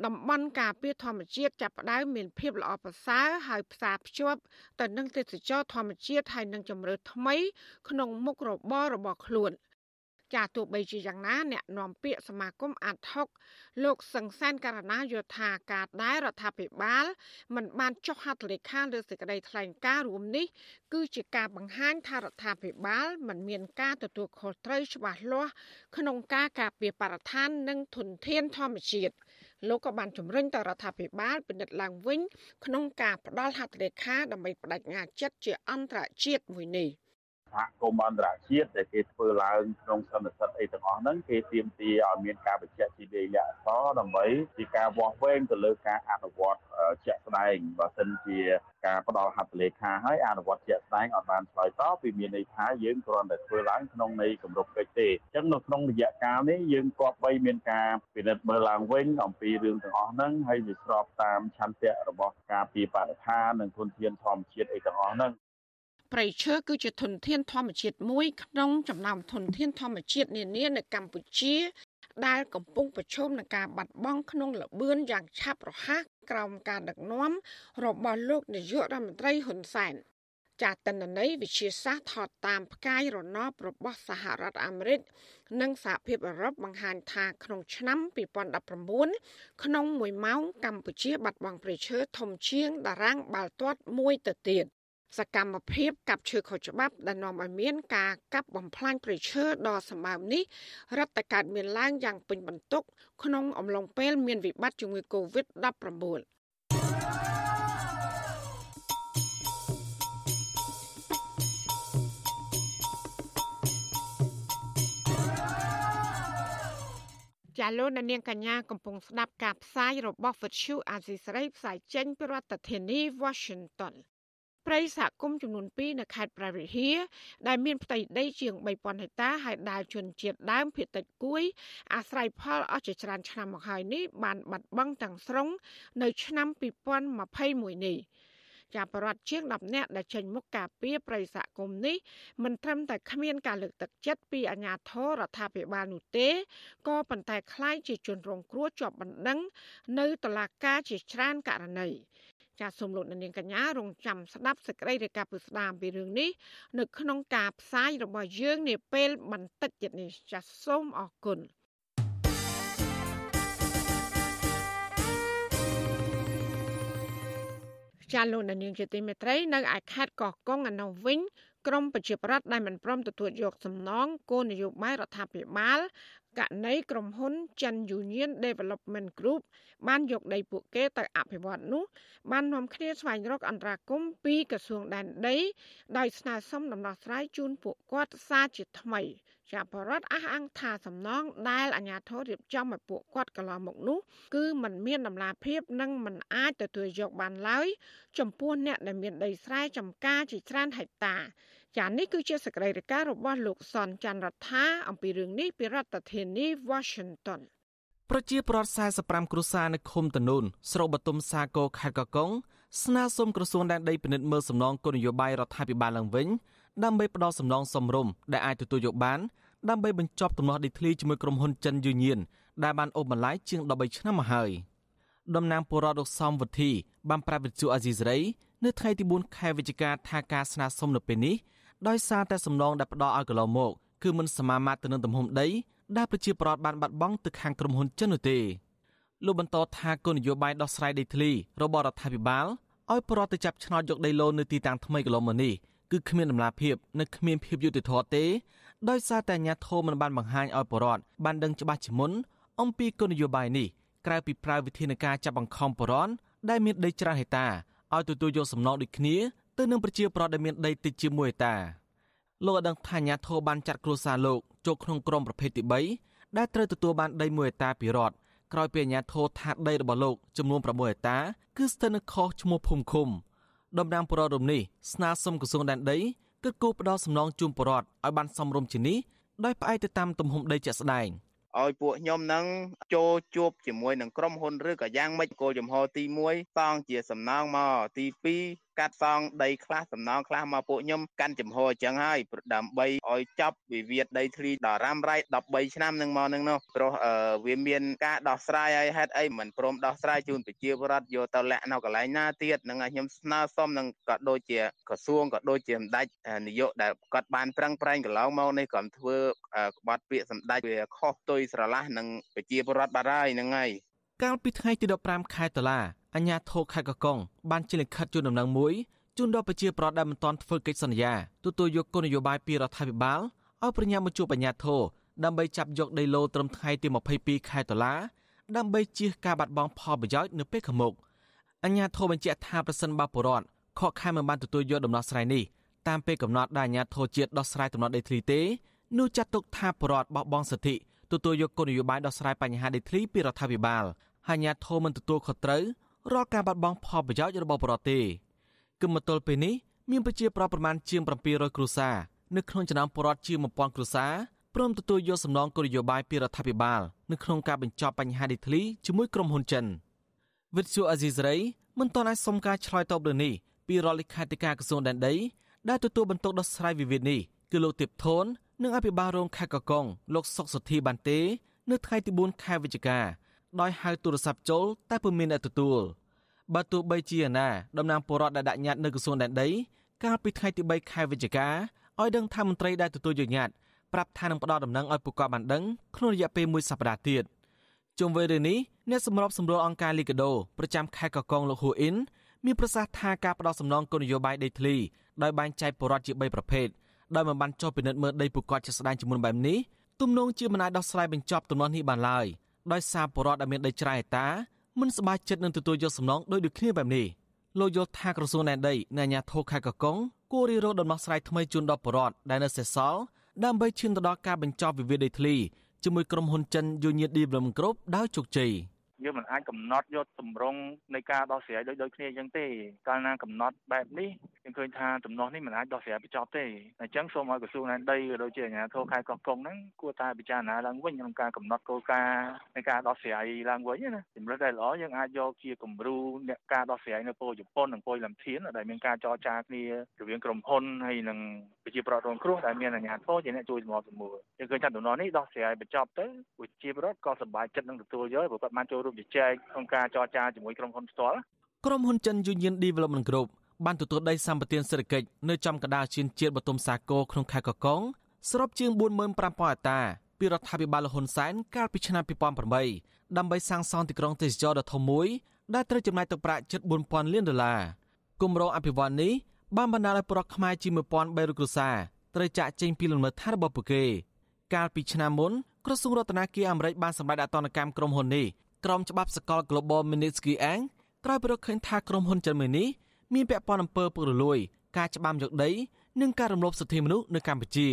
តំបន់ការពារធម្មជាតិចាប់ផ្ដើមមានភាពល្អប្រសើរហើយផ្សារភ្ជាប់ទៅនឹងទេសចរធម្មជាតិហើយនឹងជំរឿថ្មី ក្នុងមុខរបររបស់ខ្លួន។ ចាទោះបីជាយ៉ាងណាអ្នកនាំពាក្យសមាគមអាត់ហុកលោកសង្សានករណាយល់ថាការដែលរដ្ឋាភិបាល មិនបានចុះហត្ថលេខាលើសេចក្តីថ្លែងការណ៍រួមនេះគឺជាការបង្ហាញថារដ្ឋាភិបាល មិនមានការទទួលខុសត្រូវច្បាស់លាស់ក្នុងការការពារបរិស្ថាននិងធនធានធម្មជាតិលោកក៏បានជំរុញទៅរដ្ឋាភិបាលពិនិត្យឡើងវិញ ក្នុងការផ្ដល់ហត្ថលេខាដើម្បីបដិញ្ញាចិត្តជាអន្តរជាតិមួយនេះ។ សហគមន៍អន្តរជាតិដែលគេធ្វើឡើងក្នុងសន្និសីទអីទាំងអស់ហ្នឹងគេទាមទារឲ្យមានការបញ្ជាក់ជាលក្ខអក្សរដើម្បីជាការវាស់វែងទៅលើការអនុវត្តជាក់ស្ដែងបើសិនជាការផ្ដល់ហត្ថលេខាឲ្យអនុវត្តជាក់ស្ដែងអត់បានឆ្លើយតបវាមានន័យថាយើងគ្រាន់តែធ្វើឡើងក្នុងន័យគម្រប់កិច្ចទេអញ្ចឹងនៅក្នុងរយៈកាលនេះយើងគប្បីមានការពិនិត្យមើលឡើងវិញអំពីរឿងទាំងអស់ហ្នឹងហើយវាស្របតាមឆន្ទៈរបស់ការពីបរិស្ថាននិងធនធានធម្មជាតិអីទាំងអស់ហ្នឹង ព្រៃឈើគឺជាធនធានធម្មជាតិមួយក្នុងចំណោមធនធានធម្មជាតិនានានៅកម្ពុជា ដែលកំពុងប្រឈមនឹងការបាត់បង់ក្នុងលបឿនយ៉ាងឆាប់រហ័សក្រោមការដឹកនាំរបស់លោកនាយករដ្ឋមន្ត្រីហ៊ុនសែនចាតនន័យវិជាសាស្ត្រថតតាមផ្កាយរណបរបស់សហរដ្ឋអាមេរិកនិងសហភាពអឺរ៉ុបបង្ហាញថាក្នុងឆ្នាំ2019ក្នុង1ម៉ោងកម្ពុជាបាត់បង់ព្រៃឈើធំជាងតារាងបាល់ទាត់មួយទៅទៀត សកម្មភាពកាប់ឈើខុសច្បាប់ដែលនាំឲ្យមានការកាប់បំផ្លាញព្រៃឈើដ៏សម្បើមនេះរដ្ឋកើតមានឡើងយ៉ាងពេញបន្ទុក ក្នុងអំឡុងពេលមានវិបត្តិជំងឺ Covid-19 ចាលោកនាងកញ្ញាកំពុងស្ដាប់ការផ្សាយរបស់ Vuthu Azisery ផ្សាយចេញពីរដ្ឋធានី Washington ព្រៃសហគមន៍ចំនួន2នៅខេត្តព្រះវិហារដែលមានផ្ទៃដីជាង3000ហិកតាហើយដែលជនជាតិដើមភាគតិចគួយអាស្រ័យផលអស់ជាច្រើនឆ្នាំមកហើយនេះបានបាត់បង់ទាំងស្រុងនៅឆ្នាំ2021នេះជាបរិវត្តជាង10នាក់ដែលចេញមុខការពីប្រិយសហគមន៍នេះមិនត្រឹមតែគ្មានការលើកទឹកចិត្តពីអាជ្ញាធររដ្ឋាភិបាលនោះទេក៏ប៉ុន្តែคล้ายជាជនរងគ្រោះជាប់បណ្ដឹងនៅតុលាការជាច្រើនករណី ចាសសូមលោកនាងកញ្ញារងចាំស្ដាប់សេចក្តីរាយការណ៍ពិស្ដារពីរឿងនេះនៅក្នុងការផ្សាយរបស់យើងនាពេលបន្តិចទៀតនេះចាសសូមអរគុណចាលោកនាងជាទីមេត្រីនៅឯខេត្តកោះកុងអនុវិញក្រមប្រជាប្រដ្ឋដែលមិនព្រមទទួលយកសំណងគោលនយោបាយរដ្ឋាភិបាល ករណីក្រុមហ៊ុន Chan Union Development Group បានយកដីពួកគេទៅអភិវឌ្ឍនោះបាននាំគ្នាស្វែងរកអន្តរាគមពីក្រសួងដែនដីដោយស្នើសុំដំណោះស្រាយជូនពួកគាត់សារជាថ្មីជាបរដ្ឋអះអាងថាសំណងដែលអាជ្ញាធររៀបចំឲ្យពួកគាត់កន្លងមកនោះគឺมันមានដំណាភាពនិងมันអាចទទួលយកបានឡើយចំពោះអ្នកដែលមានដីស្រែចម្ការជាច្រើនហិកតា ចានេះគឺជាសកម្មភាពរបស់លោកសនច័ន្ទរដ្ឋាអំពីរឿងនេះពីរដ្ឋធានី Washington ប្រជាប្រដ្ឋ45គ្រួសារនៅឃុំតនូនស្រុកបទុមសាគរខេត្តកកុងស្នើសុំក្រសួងដែនដីពិនិត្យមើលសំណងគោលនយោបាយរដ្ឋាភិបាលឡើងវិញដើម្បីផ្ដល់សំណងសមរម្យដែលអាចទទួលយកបានដើម្បីបញ្ចប់ទំនាស់ដីធ្លីជាមួយក្រុមហ៊ុនចិនយូញៀនដែលបានអូសបន្លាយជាង13ឆ្នាំមកហើយតំណាងពលរដ្ឋលោកសំវុធីបានប្រាប់វិទ្យុអាស៊ីសេរីនៅថ្ងៃទី4ខែវិច្ឆិកាថាការស្នើសុំនៅពេលនេះ ដោយសារតែសំណងដែលផ្ដល់ឲ្យកន្លងមកគឺមិនសមាមាត្រទៅនឹងទំហំដីដែលប្រជាប្រដ្ឋបានបាត់បង់ទៅខាងក្រុមហ៊ុនចិននោះទេលោកបន្តថាគោលនយោបាយដោះស្រាយដីធ្លីរបស់រដ្ឋាភិបាលឲ្យប្រតិចាប់ឆ្នោតយកដីឡូននៅទីតាំងថ្មីកន្លងមកនេះគឺគ្មានដំណាភាពនិងគ្មានភាពយុត្តិធម៌ទេដោយសារតែអាជ្ញាធរមិនបានបង្ហាញឲ្យប្រជាពលរដ្ឋបានដឹងច្បាស់ជាមុនអំពីគោលនយោបាយនេះក្រៅពីប្រើវិធានការចាប់បង្ខំប្រជាពលរដ្ឋដែលមានដីច្រើនហិកតាឲ្យទទួលយកសំណងដូចគ្នា ទៅនឹងប្រជាប្រដ្ឋដែលមានដីតិចជាមួយតាលោកឲ្យដឹងថាអាញាធរបានចាត់គ្រួសារលោកចូលក្នុងក្រុមប្រភេទទី3ដែលត្រូវទទួលបានដី1ហិកតាពីរដ្ឋក្រោយពីអាញាធរថាដីរបស់លោកចំនួន6ហិកតាគឺស្ថិតនៅខុសឈ្មោះភូមិឃុំដំណាងប្ររំនេះស្នើសុំក្រសួងដែនដីគិតគូរផ្ដល់សំណងជូនបរដ្ឋឲ្យបានសមរម្យជានេះដោយផ្អែកទៅតាមទំហំដីជាក់ស្ដែងឲ្យពួកខ្ញុំនឹងចូលជួបជាមួយនឹងក្រុមហ៊ុនឬក៏យ៉ាងម៉េចគោលចំហទី1សងជាសំណងមកទី2 កាត់សងដីខ្លះសំណងខ្លះមកពួកខ្ញុំកាន់ចំហអញ្ចឹងហើយដើម្បីឲ្យចប់វិវាទដីធ្លីដល់រ៉ាំរ៉ៃ13ឆ្នាំនឹងមកនឹងនោះព្រោះវាមានការដោះស្រាយឲ្យហេតុអីមិនព្រមដោះស្រាយជូនប្រជាពលរដ្ឋយកទៅលាក់នៅកន្លែងណាទៀតនឹងឲ្យខ្ញុំស្នើសុំនឹងក៏ដូចជាក្រសួងក៏ដូចជាសម្ដេចនាយកដែលគាត់បានប្រឹងប្រែងកន្លងមកនេះក៏ធ្វើក្បត់ពាក្យសម្ដេចវាខុសទុយស្រឡះនឹងប្រជាពលរដ្ឋបាត់ហើយហ្នឹងហើយកាលពីថ្ងៃទី15ខែតុលា អាជ្ញាធរខេត្តកកុងបានចេញលិខិតជូនដំណឹងមួយជូនដល់ប្រជាប្រដ្ឋដែលមិនទាន់ធ្វើកិច្ចសន្យាទទួលយកគោលនយោបាយពីរដ្ឋាភិបាលឲ្យប្រញាប់មកជួបអាជ្ញាធរដើម្បីចាប់យកដីឡូត្រឹមថ្ងៃទី22ខែតុលាដើម្បីជៀសការបាត់បង់ផលប្រយោជន៍នៅពេលខាងមុខអាជ្ញាធរបញ្ជាក់ថាប្រសិនបើពលរដ្ឋខកខានមិនបានទទួលយកដំណោះស្រាយនេះតាមពេលកំណត់ដែលអាជ្ញាធរជាតិដោះស្រាយដំណោះដីធ្លីទេនោះចាត់ទុកថាពលរដ្ឋបោះបង់សិទ្ធិទទួលយកគោលនយោបាយដោះស្រាយបញ្ហាដីធ្លីពីរដ្ឋាភិបាលហើយអាជ្ញាធរមិនទទួលខុសត្រូវ រាល់ការបាត់បង់ផលប្រយោជន៍របស់ប្រទេសទេគឹមមកទល់ពេលនេះមានប្រជាប្រដ្ឋប្រមាណជាង700គ្រួសារនៅក្នុងចំណោមពលរដ្ឋជាង1000គ្រួសារព្រមទទួលយកសំណងគោលនយោបាយពីរដ្ឋាភិបាលនៅក្នុងការបញ្ចប់បញ្ហាដីធ្លីជាមួយក្រុមហ៊ុនចិនវិទ្យុអាស៊ីសេរីមិនទាន់អាចសុំការឆ្លើយតបលើនេះពីរដ្ឋលេខាធិការក្រសួងដែនដីដែលទទួលបន្ទុកដោះស្រាយវិវាទនេះគឺលោកទៀបធននិងអភិបាលរងខេត្តកកុងលោកសុកសុធីបានទេ នៅថ្ងៃទី4ខែវិច្ឆិកា ដោយហៅទូរស័ព្ទចូលតែពុំមានអ្នកទទួលបើទោះបីជាណាតំណាងពលរដ្ឋដែលដាក់ញត្តិនៅក្រសួងដែនដីកាលពីថ្ងៃទី3ខែវិច្ឆិកាឲ្យដឹងថាមន្ត្រីដែលទទួលយកញត្តិប្រាប់ថានឹងផ្ដល់ដំណឹងឲ្យពួកគាត់បានដឹងក្នុងរយៈពេលមួយសប្តាហ៍ទៀតជុំវិញរឿងនេះអ្នកសម្របសម្រួលអង្គការលីកាដូប្រចាំខេត្តកកុងលោកហ៊ូអ៊ីនមានប្រសាសន៍ថាការផ្ដល់សំណងគោលនយោបាយដីធ្លីដោយបែងចែកពលរដ្ឋជា3ប្រភេទដោយមិនបានចុះពិនិត្យមើលដីពួកគាត់ជាក់ស្ដែងជាមួយបែបនេះទំនងជាមិនអាចដោះស្រាយបញ្ចប់ទំនាស់នេះបានឡើយ ដោយសារពលរដ្ឋដែលមានដីច្រាយតាមិនសប្បាយចិត្តនឹងទទួលយកសំណងដោយដូចគ្នាបែបនេះលោកយល់ថាក្រសួងដែនដីនិងអាជ្ញាធរខេត្តកកុងគួររិះរោដំណោះស្រាយថ្មីជូនដល់ពលរដ្ឋដែលនៅសេសសល់ដើម្បីឈានទៅដល់ការបញ្ចប់វិវាទដីធ្លីជាមួយក្រុមហ៊ុនចិន Union Development Group ដោយជោគជ័យ។ យើងមិនអាចកំណត់យកទម្រង់នៃការដោះស្រាយដូចដូចគ្នាអញ្ចឹងទេកាលណាកំណត់បែបនេះយើងឃើញថាដំណោះនេះមិនអាចដោះស្រាយបញ្ចប់ទេអញ្ចឹងសូមឲ្យក្រសួងដែនដីក៏ដូចជាអាជ្ញាធរខេត្តកោះកុងហ្នឹងគួរតែពិចារណាឡើងវិញក្នុងការកំណត់គោលការណ៍នៃការដោះស្រាយឡើងវិញណាជំរឿនដែលល្អយើងអាចយកជាគំរូអ្នកការដោះស្រាយនៅពលជប៉ុននិងពលលំធានដែលមានការចរចាគ្នារវាងក្រុមហ៊ុនហើយនិងប្រជាប្រដ្ឋរងគ្រោះដែលមានអាជ្ញាធរជាអ្នកជួយសម្របសម្រួលយើងឃើញថាដំណោះនេះដោះស្រាយបញ្ចប់ទៅប្រជាប្រដ្ឋក៏សប្បាយចិត្តនឹងទទួលយកព្រោះគាត់បានចូលរួមជជែកក្នុងការចរចាជាមួយក្រុមហ៊ុនផ្ទាល់ក្រុមហ៊ុនចិន Union Development Group បានទទួលដីសម្បត្តិសេដ្ឋកិច្ចនៅចំកណ្ដាលជឿនជាតិបតុមសាគរក្នុងខេត្តកកុងសរុបជាង45000ហិកតាពីរដ្ឋាភិបាលលហ៊ុនសែនកាលពីឆ្នាំ2008ដើម្បីសាងសង់ទីក្រុងទេសចរដ៏ធំមួយដែលត្រូវចំណាយទឹកប្រាក់ជិត4000លានដុល្លារគម្រោងអភិវឌ្ឍន៍នេះបានបណ្ដាលឲ្យប្រកខ្មែរជាង1300គ្រួសារត្រូវចាក់ចេញពីលំនៅឋានរបស់ពួកគេ កាលពីឆ្នាំមុនក្រសួងរដ្ឋាភិបាលអាមេរិកបានសម្រេចអតនកម្មក្រុមហ៊ុននេះ ក្រុមច្បាប់សកល Global Magnitsky Act ក្រោយពីរកឃើញថាក្រុមហ៊ុនចិនមួយនេះមានពាក់ព័ន្ធអំពើពុករលួយ ការច្បាមយកដីនិងការរំលោភសិទ្ធិមនុស្សនៅកម្ពុជា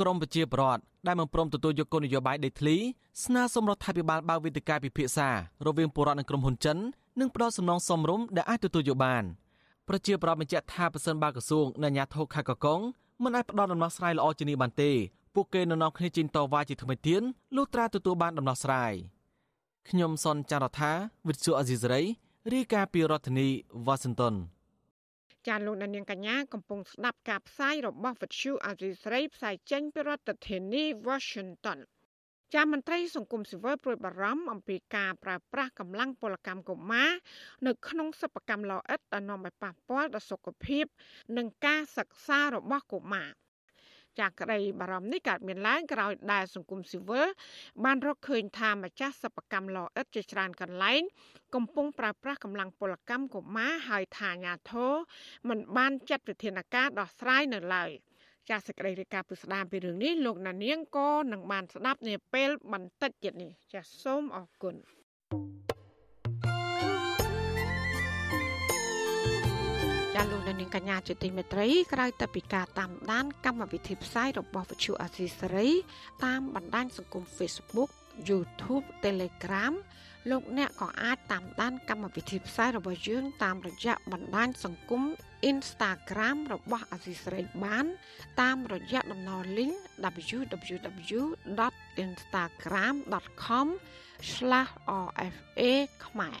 ក្រមប្រជាប្រដ្ឋដែលមិនព្រមទទួលយកគោលនយោបាយដីធ្លីស្នើសុំរដ្ឋាភិបាលបើកវេទិកាពិភាក្សារវាងពលរដ្ឋនិងក្រុមហ៊ុនចិននិងផ្ដល់សំណងសមរម្យដែលអាចទទួលយកបានប្រជាប្រដ្ឋបញ្ជាក់ថាប្រសិនបើក្រសួងនិងអាជ្ញាធរខេត្តកកុងមិនអាចផ្ដល់ដំណោះស្រាយល្អជានេះបានទេពួកគេនឹងនាំគ្នាចេញតវ៉ាជាថ្មីទៀតលុះត្រាទទួលបានដំណោះស្រាយ ខ្ញុំសនចាររថាវិទ្យុអេស៊ីសរ៉ៃរាយការណ៍ពីរដ្ឋធានីវ៉ាស៊ីនតោនចាលោកនាងកញ្ញាកំពុងស្ដាប់ការផ្សាយរបស់វិទ្យុអេស៊ីសរ៉ៃផ្សាយចេញពីរដ្ឋធានី Washington ចាមន្ត្រីសង្គមស៊ីវិលព្រួយបារម្ភអំពីការប្រើប្រាស់កម្លាំងពលកម្មកុមារនៅក្នុងសិប្បកម្មលោអិតដែលនាំឲ្យប៉ះពាល់ដល់សុខភាព និងការសិក្សារបស់កុមារ ចាក្តីបារម្ភនេះកើតមានឡើងក្រោយដែលសង្គមស៊ីវិលបានរកឃើញថាម្ចាស់សិប្បកម្មលោអិតជាច្រើនកន្លែងកំពុងប្រើប្រាស់កម្លាំងពលកម្មកុមារហើយថាអាញាធរមិនបានចាត់វិធានការដោះស្រាយនៅឡើយចាសសេចក្តីរាយការណ៍ពិស្ដារពីរឿងនេះលោកណានៀងក៏នឹងបានស្ដាប់នាពេលបន្តិចទៀតនេះចាសសូមអរគុណ thank you ចាលោកនាងកញ្ញាជាទីមេត្រីក្រៅតែពីការតាមដាន កម្មវិធីផ្សាយរបស់វិទ្យុអាស៊ីសេរី តាមបណ្ដាញសង្គម Facebook YouTube Telegram លោកអ្នកក៏អាចតាមដាន កម្មវិធីផ្សាយរបស់យើង តាមរយៈបណ្ដាញសង្គម Instagram របស់អាស៊ីសេរីបាន តាមរយៈតំណ link www.instagram.com/rfa ខ្មែរ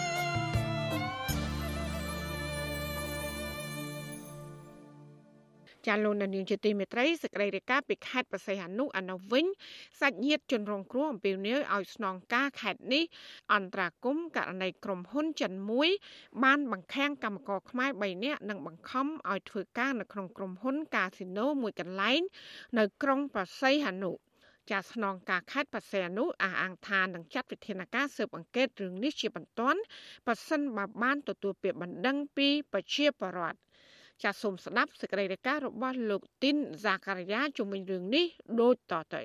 ចាលោកនាងជាទីមេត្រីសេចក្តីរាយការណ៍ពីខេត្តបរសៃអនុអនុវិញសាច់ញាតិជនរងគ្រោះអំពាវនាវឲ្យស្នងការខេត្តនេះអន្តរាគមករណីក្រុមហ៊ុនចិនមួយបានបង្ខាំងកម្មករខ្មែរ3នាក់និងបង្ខំឲ្យធ្វើការនៅក្នុងក្រុមហ៊ុនកាស៊ីណូមួយកន្លែងនៅក្រុងបរសៃអនុចាស្នងការខេត្តបរសៃអនុអះអាងថានឹងចាត់វិធានការស៊ើបអង្កេតរឿងនេះជាបន្ទាន់ប៉ះសិនបើបានទទួលពាក្យបណ្ដឹងពីប្រជាពលរដ្ឋ ចាសសូមស្ដាប់សេចក្តីរាយការណ៍របស់លោកទីនហ្សាការីយ៉ាជំវិញរឿងនេះដូចតទៅ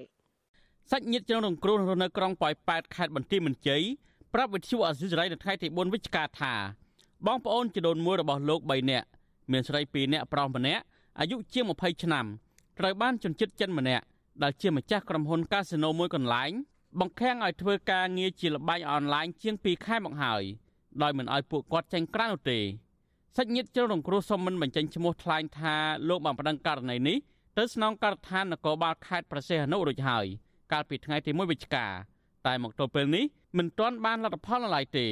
សាច់ញាតិជនរងគ្រោះនៅក្រុងប៉ោយប៉ែតខេត្តបន្ទាយមានជ័យប្រាប់វិទ្យុអាស៊ីសេរីនៅថ្ងៃទី4វិច្ឆិកាថាបងប្អូនជីដូនមួយរបស់លោក3នាក់មានស្រី2នាក់ប្រុសម្នាក់អាយុជាង20ឆ្នាំត្រូវបានជន់ជិតចិនម្នាក់ដែលជាម្ចាស់ក្រុមហ៊ុនកាស៊ីណូមួយកន្លែងបង្ខាំងឲ្យធ្វើការងារជាលបែងអនឡាញជាង2ខែមកហើយដោយមិនឲ្យពួកគាត់ចេញក្រៅនោះទេ សាច់ញាតិជ្រុលរងគ្រោះសុំមិនបញ្ចេញឈ្មោះថ្លែងថាលោកបានប្តឹងករណីនេះទៅស្នងការដ្ឋាននគរបាលខេត្តប្រសេះអនុរួចហើយកាលពីថ្ងៃទី1វិច្ឆិកាតែមកទល់ពេលនេះមិនទាន់បានលទ្ធផលនៅឡើយទេ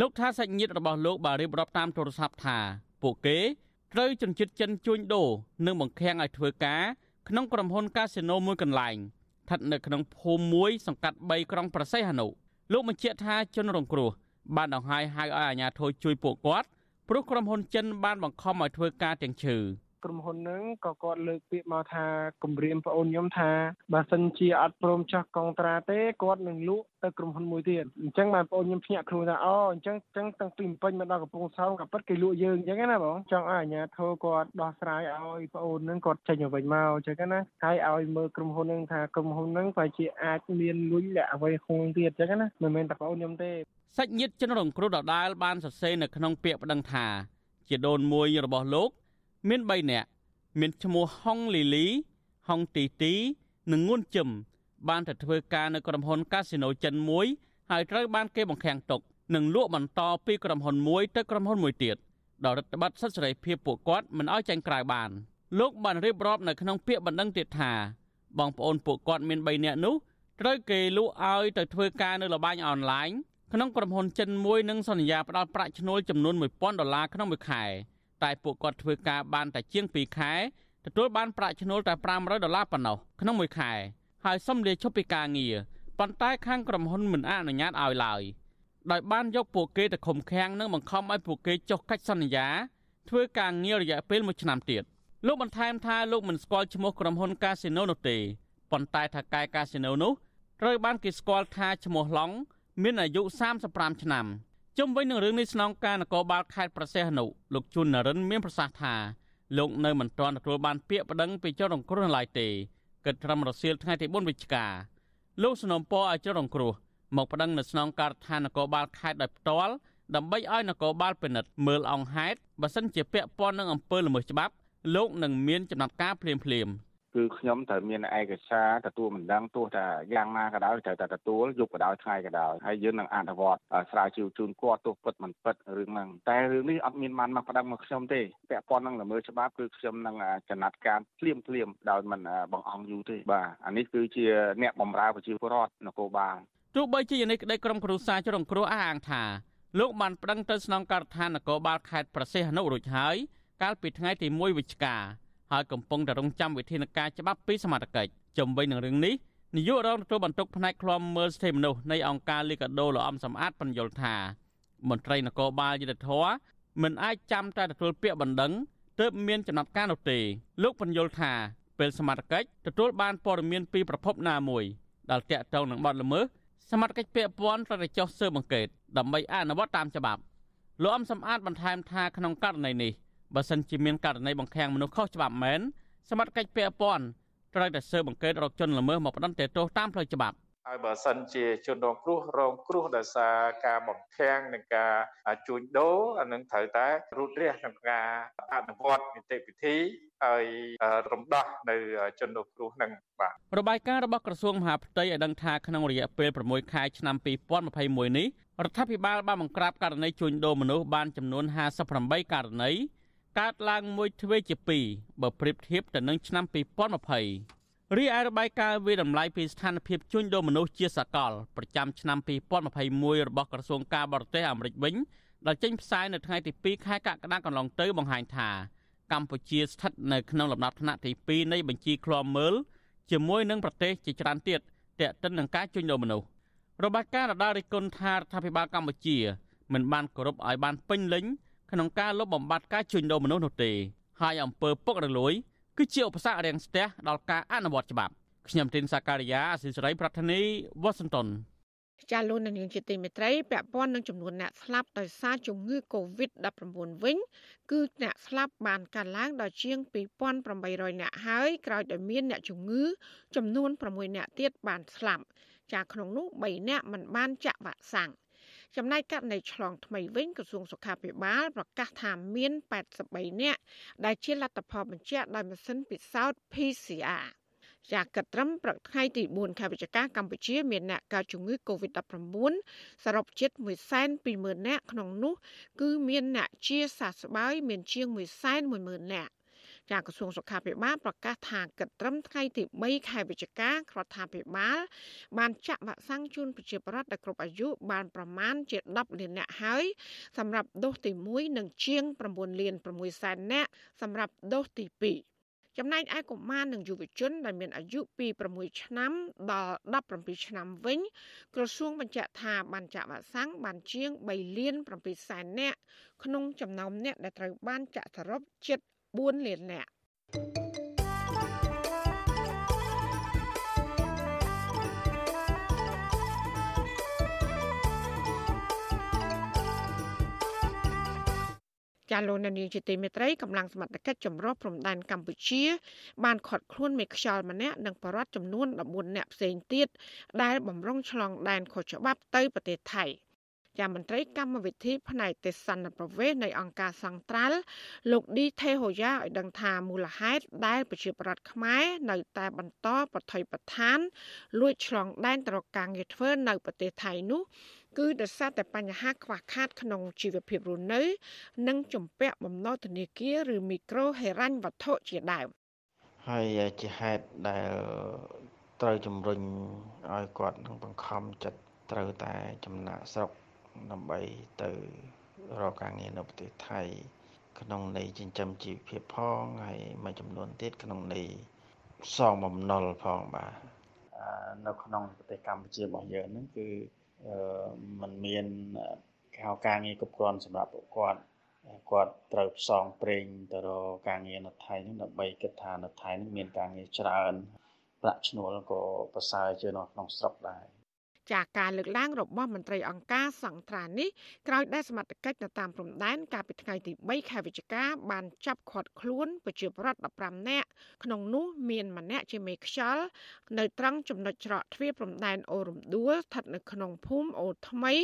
លោកថាសាច់ញាតិរបស់លោកបានរៀបរាប់តាមទូរស័ព្ទថាពួកគេត្រូវជន់ចិត្តចិនជួញដូរនិងបង្ខាំងឲ្យធ្វើការក្នុងក្រុមហ៊ុនកាស៊ីណូមួយកន្លែងស្ថិតនៅក្នុងភូមិមួយសង្កាត់3ក្រុងប្រសេះអនុលោកបញ្ជាក់ថាជនរងគ្រោះបានដង្ហែហៅឲ្យអាជ្ញាធរជួយពួកគាត់ ព្រោះក្រុមហ៊ុនចិនបានបង្ខំឲ្យធ្វើការទាំងឈើក្រុមហ៊ុនហ្នឹងក៏គាត់លើកពាក្យមកថាគម្រាមប្អូនខ្ញុំថាបើសិនជាអត់ព្រមចោះកងត្រាទេគាត់នឹងលក់ទៅក្រុមហ៊ុនមួយទៀតអញ្ចឹងបានប្អូនខ្ញុំភ្ញាក់ខ្លួនថាអូអញ្ចឹងអញ្ចឹងតាំងពីពេញមកដល់កំពង់សោមក៏ប៉ិតគេលក់យើងអញ្ចឹងណាបងចង់ឲ្យអាជ្ញាធរគាត់ដោះស្រាយឲ្យប្អូនហ្នឹងគាត់ចេញទៅវិញមកអញ្ចឹងណាហើយឲ្យមើលក្រុមហ៊ុនហ្នឹងថាក្រុមហ៊ុនហ្នឹងប្រហែលជាអាចមានលុយលាក់អ្វីហួងទៀតអញ្ចឹងណាមិនមែនតែប្អូនខ្ញុំទេ សាច់ញាតិជនរងគ្រោះដដាលបានសរសេរនៅក្នុងពាក្យប្តឹងថា ជាដូនមួយរបស់លោក មាន3នាក់មានឈ្មោះហុងលីលីហុងទីទីនិងងួនជឹមបានទៅធ្វើការនៅក្រុមហ៊ុនកាស៊ីណូចិនមួយហើយត្រូវបានគេបង្ខាំងទុកនិងលក់បន្តពីក្រុមហ៊ុនមួយទៅក្រុមហ៊ុនមួយទៀតដោយរដ្ឋបတ်សិទ្ធិសេរីភាពពួកគាត់មិនឲ្យចាញ់ក្រៅបានលោកបានរៀបរាប់នៅក្នុងពាក្យបណ្ដឹងទៀតថាបងប្អូនពួកគាត់មាន3នាក់នោះត្រូវគេលក់ឲ្យទៅធ្វើការនៅលបែងអនឡាញ ក្នុងក្រុមហ៊ុនចិនមួយនឹងសន្យាផ្ដល់ប្រាក់ឈ្នួលចំនួន1000ដុល្លារក្នុងមួយខែតែពួកគាត់ធ្វើការបានតែជាង2ខែទទួលបានប្រាក់ឈ្នួលតែ500ដុល្លារប៉ុណ្ណោះក្នុងមួយខែហើយសុំលាឈប់ពីការងារប៉ុន្តែខាងក្រុមហ៊ុនមិនអនុញ្ញាតឲ្យឡើយដោយបានយកពួកគេទៅឃុំឃាំងនិងបង្ខំឲ្យពួកគេចុះកិច្ចសន្យាធ្វើការងាររយៈពេល1ឆ្នាំទៀតលោកបន្ថែមថាលោកមិនស្គាល់ឈ្មោះក្រុមហ៊ុនកាស៊ីណូនោះទេប៉ុន្តែថាកែកាស៊ីណូនោះត្រូវបានគេស្គាល់ថាឈ្មោះឡុង មានអាយុ35ឆ្នាំជុំវិញនឹងរឿងនេះស្នងការនគរបាលខេត្តប្រសេះអនុលោកជុននរិនមានប្រសាសន៍ថាលោកនៅមិនទាន់ទទួលបានពាក្យប្តឹងពីចៅរងគ្រោះនៅឡើយទេគិតត្រឹមរសៀលថ្ងៃទី4វិច្ឆិកាលោកសនំពរឲ្យចៅរងគ្រោះមកប្តឹងនៅស្នងការដ្ឋាននគរបាលខេត្តដោយផ្ទាល់ដើម្បីឲ្យនគរបាលពិនិត្យមើលអង្គហេតុបើសិនជាពាក់ព័ន្ធនឹងអំពើល្មើសច្បាប់លោកនឹងមានចំណាត់ការភ្លាមៗ គឺខ្ញុំត្រូវមានឯកសារទទួលមិនដឹងទោះតែយ៉ាងណាក៏ដោយត្រូវតែទទួលយប់ក៏ដោយថ្ងៃក៏ដោយហើយយើងនឹងអនុវត្តស្រាវជ្រាវជូនគាត់ទោះពិតមិនពិតរឿងហ្នឹងតែរឿងនេះអត់មានបានមកប្តឹងមកខ្ញុំទេពាក់ព័ន្ធនឹងល្មើសច្បាប់គឺខ្ញុំនឹងចំណាត់ការភ្លាមភ្លាមដោយមិនបង្អង់យូរទេបាទអានេះគឺជាអ្នកបម្រើប្រជាពលរដ្ឋនគរបាលទោះបីជាយ៉ាងនេះក្តីក្រុមគ្រួសារចរងគ្រោះអះអាងថាលោកបានប្តឹងទៅស្នងការដ្ឋាននគរបាលខេត្តប្រសេះអនុរួចហើយកាលពីថ្ងៃទី1វិច្ឆិកា ហើយកំពុងតែរងចាំវិធានការច្បាប់ពីសមត្ថកិច្ចជំវិញនឹងរឿងនេះនាយករងទទួលបន្ទុកផ្នែកឃ្លាំមើលសិទ្ធិមនុស្សនៃអង្គការលីកាដូលោកអំសំអាតបញ្យល់ថា មន្ត្រីនគរបាលយុទ្ធធរមិនអាចចាំតែទទួលពាក្យបណ្ដឹងទើបមានចំណាត់ការនោះទេលោកបញ្យល់ថាពេលសមត្ថកិច្ចទទួលបានព័ត៌មានពីប្រភពណាមួយដែលតាក់ទងនឹងបទល្មើសសមត្ថកិច្ចពាក់ព័ន្ធត្រូវតែចុះស៊ើបអង្កេតដើម្បីអនុវត្តតាមច្បាប់លោកអំសំអាតបន្ថែមថាក្នុងករណីនេះ បើសិនជាមានករណីបង្ខាំងមនុស្សខុសច្បាប់មែនសមត្ថកិច្ចពាក់ព័ន្ធត្រូវតែស៊ើបអង្កេតរកជនល្មើសមកផ្តន្ទាទោសតាមផ្លូវច្បាប់ហើយបើសិនជាជនរងគ្រោះរងគ្រោះដោយសារការបំខាំងនិងការជួញដូរអានឹងត្រូវតែរូតរះក្នុងការអនុវត្តនីតិវិធីហើយរំដោះនៅជនរងគ្រោះនឹងបាទរបាយការណ៍របស់ក្រសួងមហាផ្ទៃឲ្យដឹងថាក្នុងរយៈពេល6ខែឆ្នាំ2021នេះរដ្ឋាភិបាលបានបង្ក្រាបករណីជួញដូរមនុស្សបានចំនួន58ករណី កើតឡើងមួយទ្វេជា2បើប្រៀបធៀបទៅនឹងឆ្នាំ2020រីឯរបាយការណ៍វិតម្លៃពីស្ថានភាពជួញដូរមនុស្សជាសកលប្រចាំឆ្នាំ2021របស់ក្រសួងការបរទេសអាមេរិកវិញដែលចេញផ្សាយនៅថ្ងៃទី2ខែកក្កដាកន្លងទៅបង្ហាញថាកម្ពុជាស្ថិតនៅក្នុងលំដាប់ថ្នាក់ទី2នៃបញ្ជីឃ្លាំមើលជាមួយនឹងប្រទេសជាច្រើនទៀតទាក់ទិននឹងការជួញដូរមនុស្សរបាយការណ៍រដារិគុណថារដ្ឋាភិបាលកម្ពុជាមិនបានគោរពឲ្យបានពេញលេញ ក្នុងការលុបបំបាត់ការជួញដូរមនុស្សនោះទេហើយអំពើពុករលួយគឺជាឧបសគ្គរាំងស្ទះដល់ការអនុវត្តច្បាប់ខ្ញុំទីនសាការីយ៉ាអសិសរីប្រធានីវ៉ាស៊ីនតោនចាលោកនាងជាទីមេត្រីពាក់ព័ន្ធនឹងចំនួនអ្នកស្លាប់ដោយសារជំងឺ Covid-19 វិញ គឺអ្នកស្លាប់បានកើនឡើងដល់ជាង2800អ្នកហើយក្រោយដោយមានអ្នកជំងឺចំនួន6អ្នកទៀតបានស្លាប់ចាក្នុងនោះ3អ្នកមិនបានចាក់វ៉ាក់សាំង ចំណែកករណីឆ្លងថ្មីវិញក្រសួងសុខាភិបាលប្រកាសថាមាន83នាក់ដែលជាលទ្ធផលបញ្ជាក់ដោយម៉ាស៊ីនពិសោធន៍ PCR ជាកត្រឹមព្រឹកថ្ងៃទី4ខែវិច្ឆិកាកម្ពុជាមានអ្នកកើតជំងឺ Covid-19 សរុបជិត120,000នាក់ក្នុងនោះ គឺមានអ្នកជាសះស្បើយមានជាង110,000នាក់ ចាក្រសួងសុខាភិបាលប្រកាសថាគិតត្រឹមថ្ងៃទី3ខែវិច្ឆិការដ្ឋាភិបាលបានចាក់វ៉ាក់សាំងជូនប្រជាពលរដ្ឋដែលគ្រប់អាយុបានប្រមាណជា10លាននាក់ហើយសម្រាប់ដូសទី1និងជាង9លាន6សែននាក់សម្រាប់ដូសទី2ចំណែកឯកុមារនិងយុវជនដែលមានអាយុពី6ឆ្នាំដល់17ឆ្នាំវិញ ក្រសួងបញ្ជាក់ថាបានចាក់វ៉ាក់សាំងបានជាង3លាន7សែននាក់ក្នុងចំណោមអ្នកដែលត្រូវបានចាក់សរុបជិត 4លាននាក់ចាលោកនានីជាទីមេត្រីកម្លាំងសមត្ថកិច្ចចម្រុះព្រំដែនកម្ពុជា បានខាត់ខ្លួនមេខ្យល់ម្នាក់និងបរិវត្តចំនួន14នាក់ផ្សេងទៀតដែលបំរុងឆ្លងដែនខុសច្បាប់ទៅប្រទេសថៃ។ ជាមន្ត្រីកម្មវិធីផ្នែកទេសនប្រវេសនៃអង្គការសង្ត្រាល់លោកឌីថេហូយ៉ាឲ្យដឹងថាមូលហេតុដែលប្រជាប្រដ្ឋខ្មែរនៅតែបន្តប្រថុយប្រឋានលួចឆ្លងដែនទៅរកការងារធ្វើនៅប្រទេសថៃនោះគឺដោយសារតែបញ្ហាខ្វះខាតក្នុងជីវភាពរស់នៅ និងជំពាក់បំណុលធនាគារឬមីក្រូហិរញ្ញវត្ថុជាដើមហើយជាហេតុដែលត្រូវជំរុញឲ្យគាត់នឹងបង្ខំចិត្តត្រូវតែចំណាក់ស្រុក ដើម្បីទៅរកការងារនៅប្រទេសថៃ ក្នុងន័យចិញ្ចឹមជីវភាពផងហើយមួយចំនួនទៀតក្នុងន័យសងបំណុលផងបាទនៅក្នុងប្រទេសកម្ពុជារបស់យើងហ្នឹងគឺมันមានការងារគ្រប់គ្រាន់សម្រាប់ពួកគាត់គាត់ត្រូវផ្សងព្រេងទៅរកការងារនៅថៃហ្នឹងដើម្បីគិតថានៅថៃហ្នឹងមានការងារច្រើនប្រាក់ឈ្នួលក៏ប្រសើរជាងនៅក្នុងស្រុកដែរ ចាការលើកឡើងរបស់មន្ត្រីអង្គការសង្ត្រានេះក្រោយដែលសមត្ថកិច្ចនៅតាមព្រំដែនកាលពីថ្ងៃទី3ខែវិច្ឆិកាបានចាប់ឃាត់ខ្លួនប្រជាពលរដ្ឋ15នាក់ក្នុងនោះមានម្នាក់ជាមេខ្យល់នៅត្រង់ចំណុចច្រកទ្វារព្រំដែនអូរំដួលស្ថិតនៅក្នុងភូមិអូថ្មី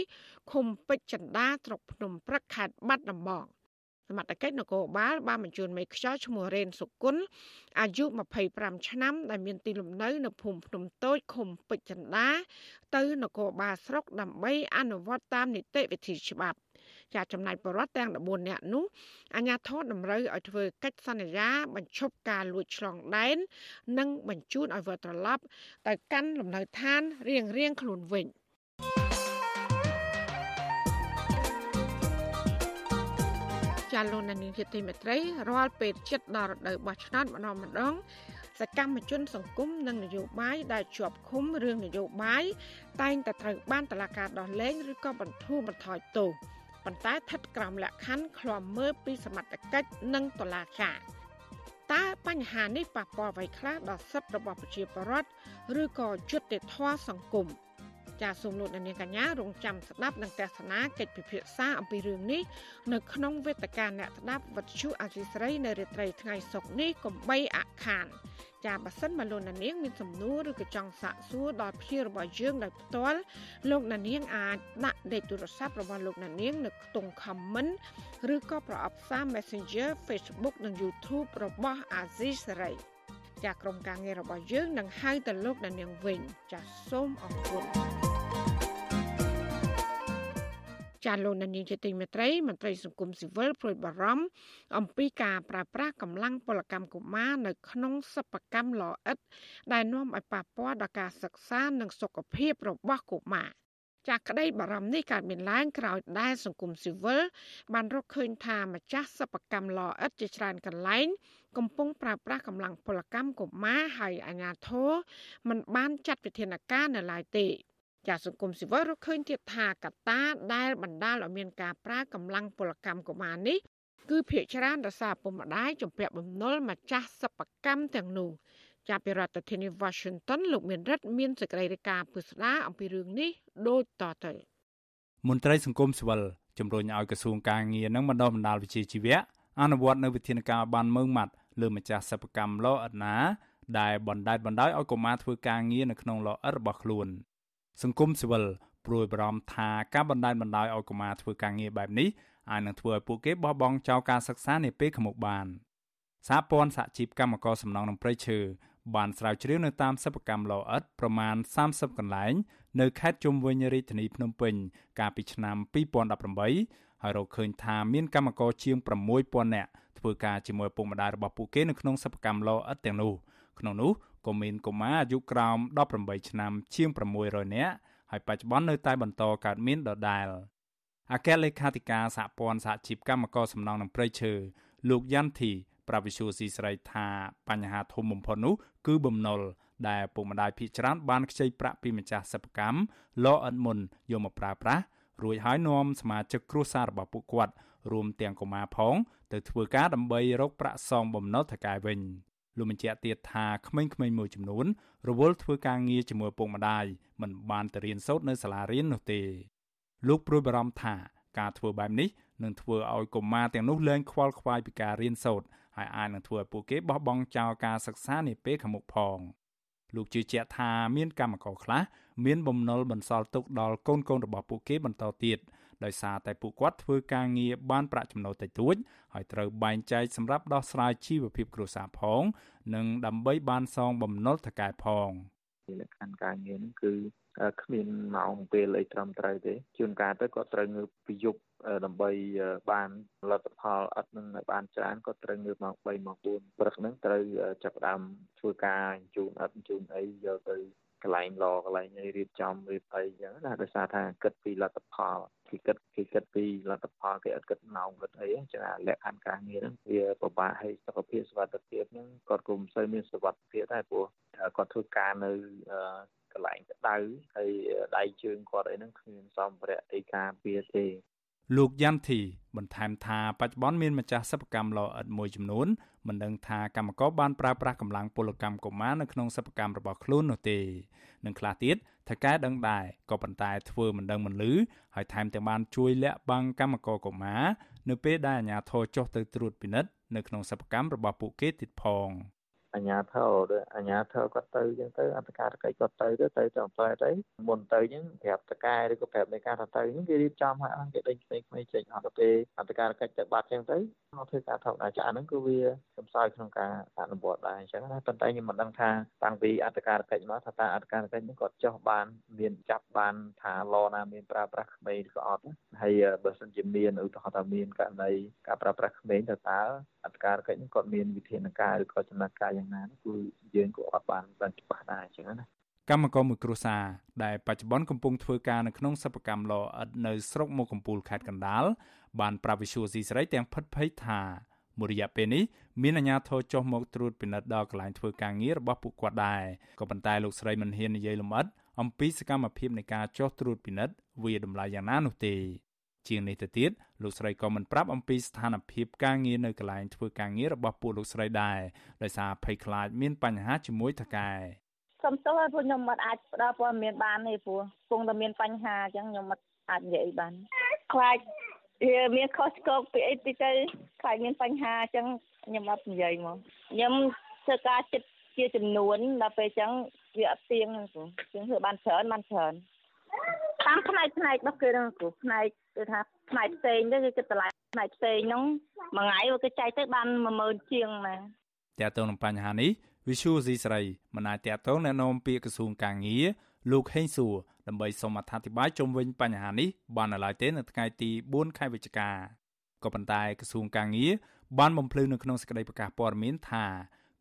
ឃុំពេជ្រចន្ទាស្រុកភ្នំព្រឹកខេត្តបាត់ដំបង សមត្ថកិច្ចនគរបាលបានបញ្ជូនមេខ្យល់ឈ្មោះរ៉េនសុគន្ធអាយុ25ឆ្នាំ ដែលមានទីលំនៅនៅភូមិភ្នំតូចឃុំពេជ្រចន្ទាទៅនគរបាលស្រុកដើម្បីអនុវត្តតាមនីតិវិធីច្បាប់ចាចំណាយបរដ្ឋទាំង14នាក់នោះអាជ្ញាធរតម្រូវឲ្យធ្វើកិច្ចសន្យាបញ្ឈប់ការលួចឆ្លងដែន និងបញ្ជូនឲ្យវិលត្រឡប់ទៅកាន់លំនៅឋានរៀងៗខ្លួនវិញ។ ចាលោកនានីជាទីមេត្រីរាល់ពេលចិត្តដល់រដូវបោះឆ្នោតម្ដងម្ដងសកម្មជនសង្គមនិងនយោបាយដែលជាប់ឃុំរឿងនយោបាយតែងតែត្រូវបានតឡាការដោះលែងឬក៏បន្ធូរបន្ថយទោសប៉ុន្តែស្ថិតក្រោមលក្ខខណ្ឌឃ្លាំមើលពីសមត្ថកិច្ចនិងតុលាការតើបញ្ហានេះប៉ះពាល់អ្វីខ្លះដល់សិទ្ធិរបស់ប្រជាពលរដ្ឋឬក៏យុត្តិធម៌សង្គម ចាសូមលោកអ្នកនាងកញ្ញារងចាំស្ដាប់និងទស្សនាកិច្ចពិភាក្សាអំពីរឿងនេះនៅក្នុងវេទិកាអ្នកស្ដាប់វិទ្យុអសីស្រីនៅរាត្រីថ្ងៃសុក្រនេះកុំបីអខានចាបើសិនមកលោកអ្នកនាងមានសំណួរឬក៏ចង់សាកសួរដល់ភ្ញៀវរបស់យើងដោយផ្ទាល់លោកអ្នកនាងអាចដាក់លេខទូរស័ព្ទរបស់លោកអ្នកនាងនៅក្នុង comment ឬក៏ប្រអប់សារ Messenger Facebook និង YouTube របស់ Azizi Saray ចាក្រុមការងាររបស់យើងនឹងហៅទៅលោកអ្នកនាងវិញចាសូមអរគុណ ចាលោកនានីជាទីមេត្រីមន្ត្រីសង្គមស៊ីវិលព្រួយបារម្ភអំពីការប្រើប្រាស់កម្លាំងពលកម្មកុមារនៅក្នុងសិប្បកម្មលអិត ដែលនាំឲ្យប៉ះពាល់ដល់ការសិក្សានិងសុខភាពរបស់កុមារចាក់ក្តីបារម្ភនេះកើតមានឡើងក្រោយដែលសង្គមស៊ីវិលបានរកឃើញថាម្ចាស់សិប្បកម្មលអិតជាច្រើនកន្លែង កំពុងប្រើប្រាស់កម្លាំងពលកម្មកុមារហើយអាជ្ញាធរមិនបានចាត់វិធានការនៅឡើយទេ ចាសង្គមស៊ីវិលរកឃើញទៀតថាកត្តាដែលបណ្ដាលឲ្យមានការប្រើកម្លាំងពលកម្មកុមារនេះគឺភាគច្រើនដោយសារពុកម្ដាយជំពាក់បំណុលម្ចាស់សិប្បកម្មទាំងនោះចាប់ពីរដ្ឋធានី Washington លោកមានរិទ្ធមានសេចក្តីរាយការណ៍ពិស្ដារអំពីរឿងនេះដូចតទៅមន្ត្រីសង្គមស៊ីវិលជំរុញឲ្យក្រសួងការងារនិងបណ្ដុះបណ្ដាលវិជ្ជាជីវៈអនុវត្តនៅវិធានការបានមើងម៉ាត់លើម្ចាស់សិប្បកម្មលោអិតណាដែលបណ្តែតបណ្ដោយឲ្យកុមារធ្វើការងារនៅក្នុងលោអិតរបស់ខ្លួន សង្គមស៊ីវិលព្រួយបារម្ភថាការបណ្តែតបណ្ដោយឲ្យកុមារធ្វើការងារបែបនេះអាចនឹងធ្វើឲ្យពួកគេបោះបង់ចោលការសិក្សានាពេលខាងមុខបានសហព័ន្ធសហជីពកម្មករសំណង់នឹងព្រៃឈើបានស្រាវជ្រាវនៅតាមសិប្បកម្មលោអិតប្រមាណ30កន្លែង នៅខេត្តជុំវិញរាជធានីភ្នំពេញ កាលពីឆ្នាំ2018ហើយរកឃើញថាមានកម្មករជាង6000នាក់ធ្វើការជាមួយពុកម្ដាយរបស់ពួកគេនៅក្នុងសិប្បកម្មលោអិតទាំងនោះក្នុងនោះ ក៏មានកុមារអាយុក្រោម18ឆ្នាំជាង600នាក់ហើយបច្ចុប្បន្ននៅតែបន្តកើតមានដដែលអគ្គលេខាធិការសហព័ន្ធសហជីពកម្មករសំណង់និងព្រៃឈើលោកយ៉ាន់ធីប្រាប់វិសុយស៊ីស្រីថាបញ្ហាធំបំផុតនោះគឺបំណុលដែលពុកម្ដាយភ ieck ច្រើនបានខ្ចីប្រាក់ពីម្ចាស់សិប្បកម្មលអិតមុនយកមកប្រើប្រាស់រួចហើយនាំសមាជិកគ្រួសាររបស់ពួកគាត់រួមទាំងកុមារផង ទៅធ្វើការដើម្បីរកប្រាក់សងបំណុលថកែវិញ លោកបញ្ជាក់ទៀតថាក្មេងៗមួយចំនួនរវល់ធ្វើការងារជាមួយពុកម្ដាយមិនបានទៅរៀនសូត្រនៅសាលារៀននោះទេលោកព្រួយបារម្ភថាការធ្វើបែបនេះនឹងធ្វើឲ្យកុមារទាំងនោះលែងខ្វល់ខ្វាយពីការរៀនសូត្រហើយអាចនឹងធ្វើឲ្យពួកគេបោះបង់ចោលការសិក្សានាពេលខាងមុខផងលោកជឿជាក់ថាមានកម្មករខ្លះមានបំណុលបន្សល់ទុកដល់កូនកូនរបស់ពួកគេបន្តទៀត ដោយសារតែពួកគាត់ធ្វើការងារបានប្រាក់ចំណូលតិចតួចហើយត្រូវបែងចែកសម្រាប់ដោះស្រាយជីវភាពគ្រួសារផង និងដើម្បីបានសងបំណុលថកែផងលក្ខខណ្ឌការងារហ្នឹងគឺគ្មានម៉ោងពេលអីត្រឹមត្រូវទេជួនកាលទៅគាត់ត្រូវងើបពីយប់ដើម្បីបានលទ្ធផលអត់នឹងឲ្យបានច្រើនគាត់ត្រូវងើបម៉ោង3ម៉ោង4ព្រឹកហ្នឹងត្រូវចាប់ផ្ដើមធ្វើការជូនអត់ជូនអីយកទៅ កន្លែងឡកន្លែងរៀបចំរៀបអីចឹងណាដោយសារថាគិតពីលទ្ធផលគេគិតគេគិតពីលទ្ធផលគេអត់គិតម៉ោងគិតអីចឹងលក្ខខណ្ឌការងារហ្នឹងវាពិបាកឲ្យសុខភាពសុវត្ថិភាពហ្នឹងគាត់ក៏មិនសូវមានសុវត្ថិភាពដែរព្រោះគាត់ធ្វើការនៅកន្លែងក្តៅហើយដៃជើងគាត់អីហ្នឹងគ្មានសម្ភារៈអីការពារទេលោកយ៉ាន់ធីបន្ថែមថាបច្ចុប្បន្នមានម្ចាស់សិប្បកម្មលោអិតមួយចំនួន មិនដឹងថាកម្មករបានប្រើប្រាស់កម្លាំងពលកម្មកុមារនៅក្នុងសិប្បកម្មរបស់ខ្លួននោះទេនឹងខ្លះទៀតថកែដឹងដែរក៏ប៉ុន្តែធ្វើមិនដឹងមិនលឺហើយថែមទាំងបានជួយលាក់បាំងកម្មករកុមារនៅពេលដែលអាជ្ញាធរចុះទៅត្រួតពិនិត្យនៅក្នុងសិប្បកម្មរបស់ពួកគេទៀតផង។ អញ្ញាធរដូចអញ្ញាធរគាត់ទៅអញ្ចឹងទៅអន្តការកិច្ចគាត់ទៅទៅទៅទៅផ្លែទៅមុនទៅអញ្ចឹងប្រាប់តកែឬក៏ប្រាប់នៃការថាទៅអញ្ចឹងគេរៀបចំឲ្យអង្គគេដេញផ្សេងផ្សេងចេញអត់ទៅពេលអន្តការកិច្ចទៅបាត់អញ្ចឹងទៅមកធ្វើការធម្មតាចាហ្នឹងគឺវាសំសើចក្នុងការអនុវត្តដែរអញ្ចឹងណាប៉ុន្តែខ្ញុំមិនដឹងថាតាំងពីអន្តការកិច្ចមកថាតើអន្តការកិច្ចនេះគាត់ចោះបាន មានចាប់បានថាឡណាមានប្រើប្រាស់ក្មេងឬក៏អត់ហើយបើសិនជាមានឧទាហរណ៍ថាមានករណីការប្រើប្រាស់ក្មេងទៅតើ អន្តការកិច្ចគាត់មានវិធានការឬក៏ចំណាត់ការយ៉ាងណាគឺយើងក៏អត់បានបានច្បាស់ដែរអញ្ចឹងណាកម្មករមួយគ្រួសារដែលបច្ចុប្បន្នកំពុងធ្វើការនៅក្នុងសិប្បកម្មលអិតនៅស្រុកមុខកំពូលខេត្តកណ្ដាលបានប្រាប់វិសុយស៊ីស្រីទាំងផិតភ័យថាមួយរយៈពេលនេះមានអាជ្ញាធរចុះមកត្រួតពិនិត្យដល់កន្លែងធ្វើការងាររបស់ពួកគាត់ដែរក៏ប៉ុន្តែលោកស្រីមិនហ៊ាននិយាយលម្អិតអំពីសកម្មភាពនៃការចុះត្រួតពិនិត្យវាតម្លៃយ៉ាងណានោះទេ ជាងនេះទៅទៀតលោកស្រីក៏មិនប្រាប់អំពីស្ថានភាពការងារនៅកន្លែងធ្វើការងាររបស់ពួកលោកស្រីដែរដោយសារភ័យខ្លាចមានបញ្ហាជាមួយថកែសុំទោសឲ្យពួកខ្ញុំមិនអាចផ្ដល់ព័ត៌មានបានទេព្រោះគង់តែមានបញ្ហាអញ្ចឹងខ្ញុំមិនអាចនិយាយបានខ្លាចវាមានខុសឆ្គងពីអីតិចទៅខ្លាចមានបញ្ហាអញ្ចឹងខ្ញុំអត់និយាយមកខ្ញុំធ្វើការចិត្តជាចំនួនដល់ពេលអញ្ចឹងវាអត់ទៀងហ្នឹងគ្រូជាងធ្វើបានច្រើនបានច្រើន តាមផ្នែកផ្នែករបស់គេហ្នឹងគ្រូផ្នែកគឺថាផ្នែកផ្សេងទៅគឺគិតតម្លៃផ្នែកផ្សេងហ្នឹងមួយថ្ងៃវាគេចែកទៅបាន10000ជាងណាតើតើនឹងបញ្ហានេះវិសុយស៊ីស្រីមិនអាចតតងណែនាំពាក្យក្រសួងកាងារលោកហេងសួរដើម្បីសូមអធិប្បាយជុំវិញបញ្ហានេះបាននៅឡើយទេនៅថ្ងៃទី4ខែវិច្ឆិកាក៏ប៉ុន្តែក្រសួងកាងារបានបំភ្លឺនៅក្នុងសេចក្តីប្រកាសព័ត៌មានថា